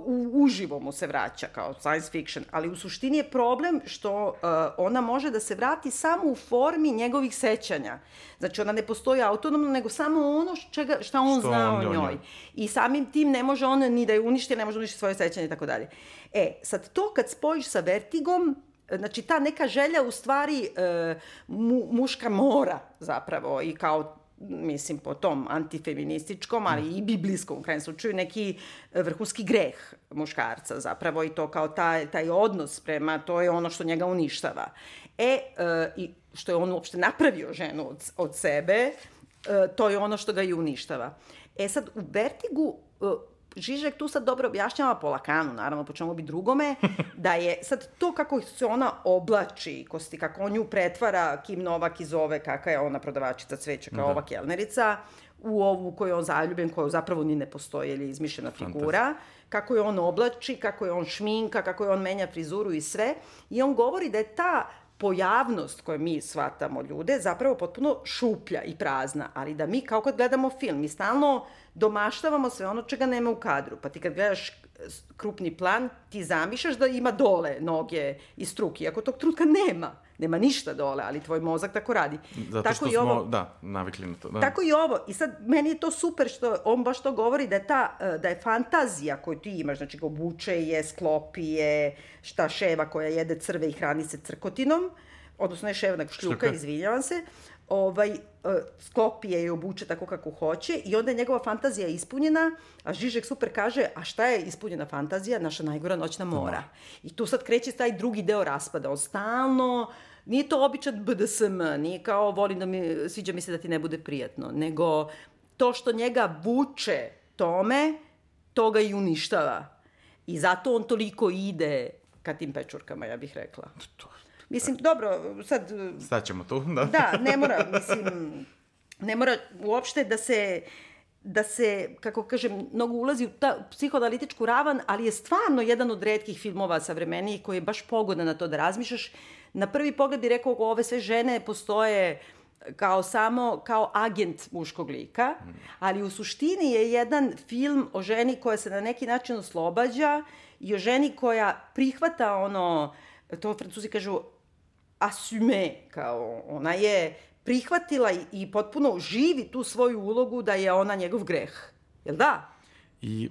u, uživo mu se vraća kao science fiction, ali u suštini je problem što uh, ona može da se vrati samo u formi njegovih sećanja. Znači ona ne postoji autonomno, nego samo ono čega, šta on Što zna on o njoj. njoj. I samim tim ne može ona ni da je uništi, ne može da uništi svoje sećanje i tako dalje. E, sad to kad spojiš sa vertigom, znači ta neka želja u stvari e, mu, muška mora zapravo i kao mislim po tom antifeminističkom, ali i biblijskom u krajnjem slučaju, neki vrhunski greh muškarca zapravo i to kao taj, taj odnos prema, to je ono što njega uništava. E, e i što je on uopšte napravio ženu od, od sebe, e, to je ono što ga i uništava. E sad, u Vertigu e, Žižek tu sad dobro objašnjava po Lakanu, naravno, po čemu bi drugome, <laughs> da je sad to kako se ona oblači, kosti, kako on nju pretvara, Kim Novak iz ove, kakva je ona prodavačica cveća, kao Da. ova kelnerica, u ovu koju je on zaljubljen, koja zapravo ni ne postoji, ili je izmišljena figura, kako je on oblači, kako je on šminka, kako je on menja frizuru i sve. I on govori da je ta pojavnost koju mi shvatamo ljude zapravo potpuno šuplja i prazna, ali da mi kao kad gledamo film, mi stalno domaštavamo sve ono čega nema u kadru. Pa ti kad gledaš s- krupni plan, ti zamišljaš da ima dole noge i struki, iako tog trutka nema. Nema ništa dole, ali tvoj mozak tako radi. Zato tako što i smo, ovo, da, navikli na to. Da. Tako i ovo. I sad, meni je to super što on baš to govori da je, ta, e, da je fantazija koju ti imaš, znači ga obuče je, sklopi je, šta ševa koja jede crve i hrani se crkotinom, odnosno ne ševa, nego šljuka, Šljuka. izvinjavam se, ovaj, e, sklopi je i obuče tako kako hoće i onda je njegova fantazija ispunjena, a Žižek super kaže, a šta je ispunjena fantazija? Naša najgora noćna mora. I tu sad kreće taj drugi deo raspada. On stalno, nije to običan BDSM, nije kao volim da mi, sviđa mi se da ti ne bude prijatno, nego to što njega vuče tome, to ga i uništava. I zato on toliko ide ka tim pečurkama, ja bih rekla. Mislim, dobro, sad Staćemo tu, da. da, ne mora, mislim, ne mora uopšte da se da se, kako kažem, mnogo ulazi u ta psihoanalitičku ravan, ali je stvarno jedan od redkih filmova savremenijih koji je baš pogodan na to da razmišljaš. Na prvi pogled bi rekao, ove sve žene postoje kao samo kao agent muškog lika, ali u suštini je jedan film o ženi koja se na neki način oslobađa i o ženi koja prihvata ono, to francuzi kažu asume, kao ona je prihvatila i, i potpuno živi tu svoju ulogu da je ona njegov greh. Jel da? I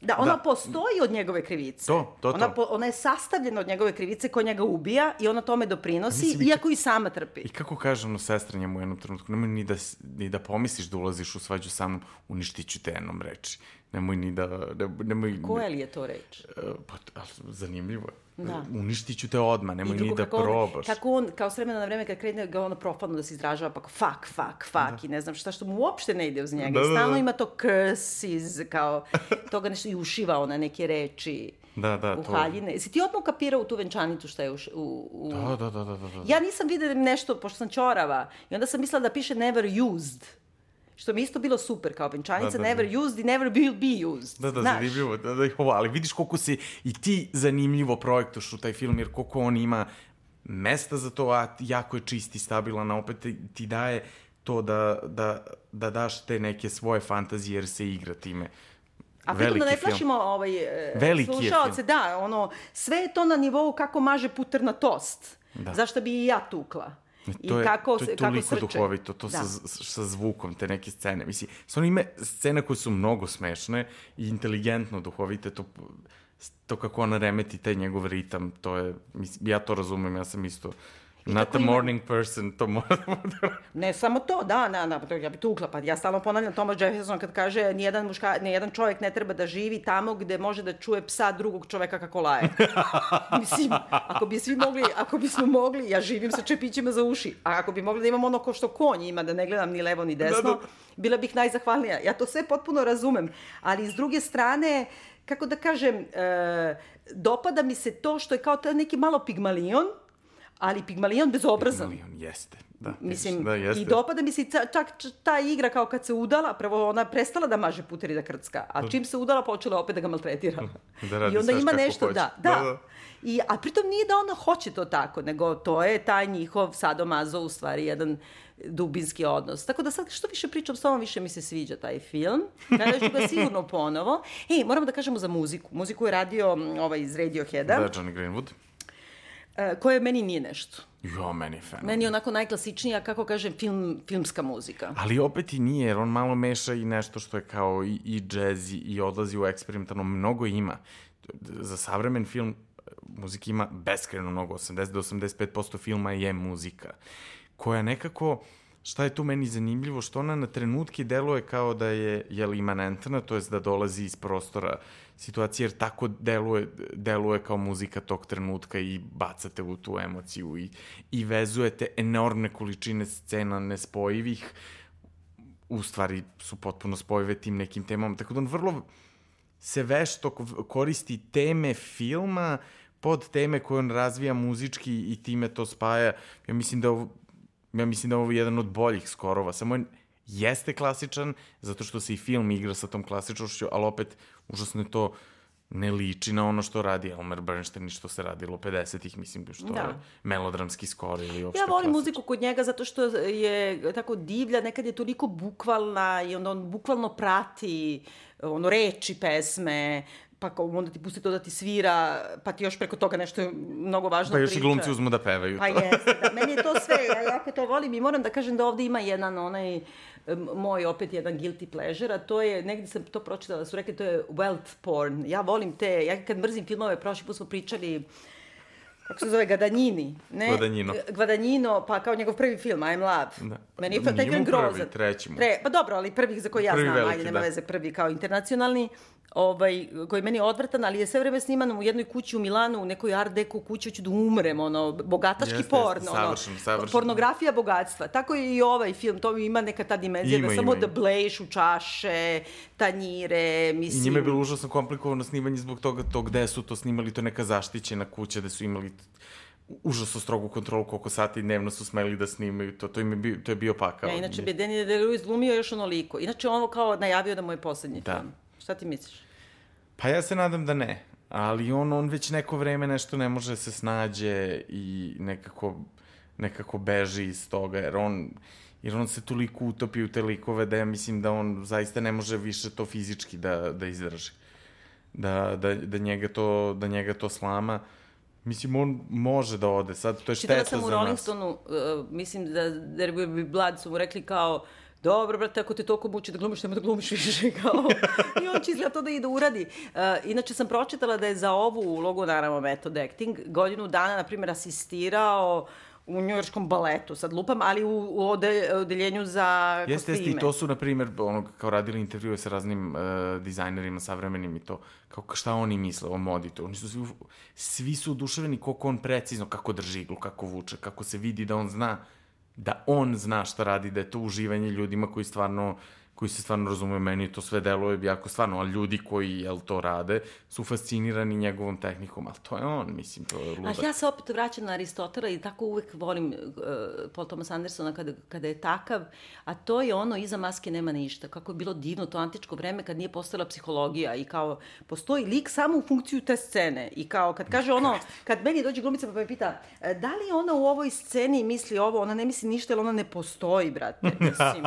Da, ona da. postoji od njegove krivice. To, to, to. Ona, po, ona je sastavljena od njegove krivice koja njega ubija i ona tome doprinosi, Mislim, iako i sama trpi. I kako kaže ono sestra njemu u jednom trenutku, nemoj ni da, ni da pomisliš da ulaziš u svađu sa mnom, uništiću te jednom reči. Nemoj ni da... Ne, nemoj, Koja li je to reč? Uh, pa, zanimljivo je. Da. Uništit ću te odmah, nemoj ni da probaš. On, kako on, kao s vremena na vreme, kad krene ga ono profano da se izražava, pa fuck, fuck, fuck, da. i ne znam šta, što mu uopšte ne ide uz njega. Da, da, da. Stalno ima to curses, kao, toga nešto i ušiva ona neke reči. Da, da, u to... haljine. Si ti odmah kapirao u tu venčanicu šta je u... u, u... Da, da, da, da, da. Ja nisam videla nešto, pošto sam čorava, i onda sam mislila da piše never used. Što mi isto bilo super, kao venčanica, da, da, never da. used i never will be used. Da, da, Znaš. zanimljivo. Da, da, ovo, ali vidiš koliko se i ti zanimljivo projektoš u taj film, jer koliko on ima mesta za to, a jako je čist i stabilan, a opet ti daje to da, da, da daš te neke svoje fantazije jer se igra time. A pritom da ne plašimo ovaj, Veliki slušalce, da, ono, sve je to na nivou kako maže puter na tost. Da. Zašto bi i ja tukla? I to je, kako, to je toliko kako duhovito, to da. sa, sa zvukom, te neke scene. Mislim, stvarno ima scene koje su mnogo smešne i inteligentno duhovite, to, to kako ona remeti taj njegov ritam, to je, mislim, ja to razumem, ja sam isto Not a morning person, to mora da bude. ne samo to, da, da, da, ja bi tukla, pa ja stalno ponavljam Thomas Jefferson kad kaže nijedan, muška, nijedan čovjek ne treba da živi tamo gde može da čuje psa drugog čoveka kako laje. <laughs> Mislim, ako bi svi mogli, ako bismo mogli, ja živim sa čepićima za uši, a ako bi mogli da imamo ono ko što konj ima, da ne gledam ni levo ni desno, da, da. bila bih najzahvalnija. Ja to sve potpuno razumem, ali s druge strane, kako da kažem, e, dopada mi se to što je kao neki malo pigmalion, ali Pigmalion bezobrazan. Pigmalion jeste. Da, Mislim, da, jeste. i dopada mi se čak ta igra kao kad se udala, prvo ona prestala da maže puter i da krcka, a čim se udala počela opet da ga maltretira. <laughs> Da radi I onda ima nešto, hoće. da, da. da, da. I, a pritom nije da ona hoće to tako, nego to je taj njihov sadomazo u stvari jedan dubinski odnos. Tako da sad što više pričam s tobom, više mi se sviđa taj film. Gledat ću ga <laughs> sigurno ponovo. Ej, moramo da kažemo za muziku. Muziku je radio ovaj iz Radioheada. Da, Johnny Greenwood. E, koje meni nije nešto. Jo, meni je fenomen. Meni je onako najklasičnija, kako kažem, film, filmska muzika. Ali opet i nije, jer on malo meša i nešto što je kao i, i džez i, i odlazi u eksperimentalno. Mnogo ima. Za savremen film muzika ima beskreno mnogo. 80 do 85% filma je muzika. Koja nekako šta je tu meni zanimljivo, što ona na trenutke deluje kao da je, je imanentna, to je da dolazi iz prostora situacije, jer tako deluje, deluje kao muzika tog trenutka i bacate u tu emociju i, i vezujete enormne količine scena nespojivih, u stvari su potpuno spojive tim nekim temama, tako da on vrlo se vešto koristi teme filma pod teme koje on razvija muzički i time to spaja. Ja mislim da ovo, ja mislim da ovo je jedan od boljih skorova, samo je, jeste klasičan, zato što se i film igra sa tom klasičnošću, ali opet užasno je to ne liči na ono što radi Elmer Bernstein i što se radilo 50-ih, mislim, što da. je melodramski skor ili uopšte Ja volim klasičan. muziku kod njega zato što je tako divlja, nekad je toliko bukvalna i onda on bukvalno prati ono reči pesme, pa kao onda ti pusti to da ti svira, pa ti još preko toga nešto mnogo važno priča. Pa još priča. i glumci uzmu da pevaju. Pa jeste, da. Meni je to sve, ja jako to <laughs> volim i moram da kažem da ovde ima jedan onaj moj opet jedan guilty pleasure, a to je, negde sam to pročitala, da su rekli, to je wealth porn. Ja volim te, ja kad mrzim filmove, prošli put smo pričali kako se zove, Gadanjini, ne? Gvadanjino. Gvadanjino, pa kao njegov prvi film, I'm Love. Da. Meni je taj film grozan. Prvi, treći mu. Tre, pa dobro, ali prvih za koji ja prvi znam, veliki, ajde, nema da. veze, prvi kao internacionalni ovaj, koji meni je odvratan, ali je sve vreme sniman u jednoj kući u Milanu, u nekoj art deco kući, hoću da umrem, ono, bogataški jeste, porno, jeste, savršen, ono, savršen. pornografija bogatstva. Tako je i ovaj film, to ima neka ta dimenzija ima, da samo ima. da bleješ u čaše, tanjire, mislim... I njima je bilo užasno komplikovano snimanje zbog toga to gde su to snimali, to neka zaštićena kuća, gde su imali užasno strogu kontrolu koliko sati dnevno su smeli da snimaju to. To, im je bio, to je bio pakao. Ja, inače bi Daniel Day-Lewis glumio još onoliko. Inače, ovo kao najavio da mu je poslednji Da. film. Šta ti misliš? Pa ja se nadam da ne. Ali on, on već neko vreme nešto ne može da se snađe i nekako, nekako beži iz toga, jer on, jer on se toliko utopi u te likove da ja mislim da on zaista ne može više to fizički da, da izdrži. Da, da, da, njega to, da njega to slama. Mislim, on može da ode sad, to je Čitala šteta sam za u nas. Rolling Stoneu, uh, mislim da Be Blood su mu rekli kao dobro, brate, ako te toliko muči da glumiš, nemoj da glumiš više, <laughs> kao. I on će izgleda to da ide uradi. Uh, inače sam pročitala da je za ovu ulogu, naravno, method acting, godinu dana, na primjer, asistirao u njujorškom baletu, sad lupam, ali u, u ode, odeljenju za Jeste, kostime. jeste, i to su, na primjer, ono, kao radili intervjue sa raznim uh, dizajnerima savremenim i to, kao šta oni misle o modi, to, oni su svi, svi su oduševljeni koliko on precizno, kako drži iglu, kako vuče, kako se vidi da on zna, da on zna šta radi, da je to uživanje ljudima koji stvarno koji se stvarno razumeju, meni to sve deluje jako stvarno, ali ljudi koji jel, to rade su fascinirani njegovom tehnikom, ali to je on, mislim, to je ludak. Ali ja se opet vraćam na Aristotela i tako uvek volim uh, Paul Thomas Andersona kada, kada je takav, a to je ono, iza maske nema ništa. Kako je bilo divno to antičko vreme kad nije postala psihologija i kao, postoji lik samo u funkciju te scene i kao, kad kaže ono, kad meni dođe glumica pa me pita, "E, da li ona u ovoj sceni misli ovo, ona ne misli ništa, jer ona ne postoji, brate, <laughs> mislim.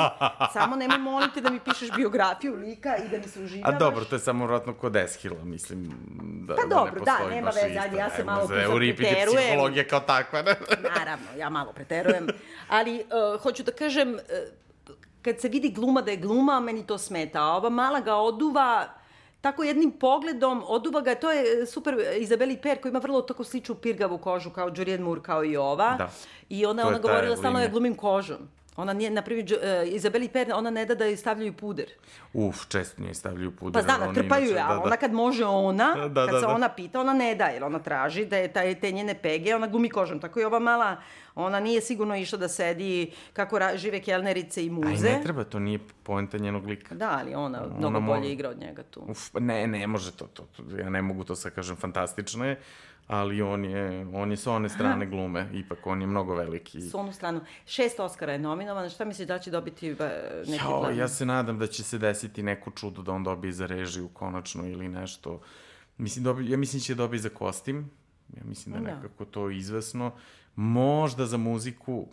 Samo nemoj moliti da mi pišeš biografiju lika i da mi se uživavaš. A dobro, to je samo vratno kod Eshila, mislim da, Pa da dobro, ne da, nema veze, ajde, ja se malo tu Euripid je psihologija kao takva, ne? Naravno, ja malo preterujem. Ali, uh, hoću da kažem, uh, kad se vidi gluma da je gluma, meni to smeta. A ova mala ga oduva tako jednim pogledom, oduva ga, to je super Izabeli Per koja ima vrlo tako sličnu pirgavu kožu kao Julianne Moore, kao i ova. Da. I ona, To ona govorila stalno ja glumim kožom. Ona nije, na primjer, uh, Izabeli Per, ona ne da da joj stavljaju puder. Uf, često njoj stavljaju puder. Pa zna, ona natrpaju je, da, da. ona kad može ona, Da, da, kad se da. ona pita, ona ne da, jer ona traži da je taj, te njene pege, ona glumi kožom. Tako i ova mala, ona nije sigurno išla da sedi kako ra, žive kelnerice i muze. ne treba, to nije poenta njenog lika. Da, ali ona, mnogo mo- bolje igra od njega tu. Uf, ne, ne može to, to, to, ja ne mogu to sad kažem, fantastično je, ali on je, on je sa one strane glume, ipak on je mnogo veliki. S onu stranu. Šest Oscara je nominovan, šta misliš da će dobiti ba, neki Jao, plan? ja se nadam da će se desiti neko čudo da on dobije za režiju konačno ili nešto. Mislim, dobi, ja mislim da će dobiti za kostim. Ja mislim da je Da. nekako to izvesno. Možda za muziku,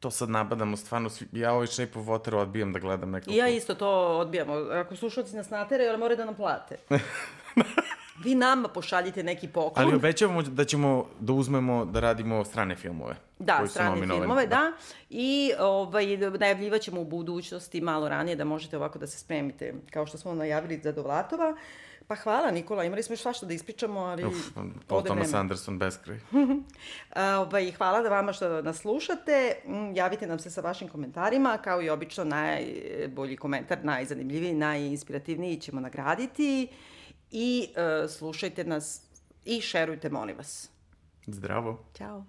to sad nabadamo stvarno, svi, ja ovaj Shape of Water odbijam da gledam nekako. I ja isto to odbijamo. Ako slušalci nas natere, ali moraju da nam plate. <laughs> Vi nama pošaljite neki poklon. Ali obećavamo da ćemo da uzmemo da radimo strane filmove. Da, strane filmove, da. I ovaj, najavljivat ćemo u budućnosti malo ranije da možete ovako da se spremite, kao što smo najavili za Dovlatova. Pa hvala Nikola, imali smo još svašta da ispričamo, ali Uf, Paul Thomas vreme. Anderson beskraj. <laughs> Ovaj, hvala da vama što nas slušate. Mm, Javite nam se sa vašim komentarima, kao i obično najbolji komentar, najzanimljiviji, najinspirativniji ćemo nagraditi. I e, slušajte nas i šerujte, molim vas. Zdravo. Ćao.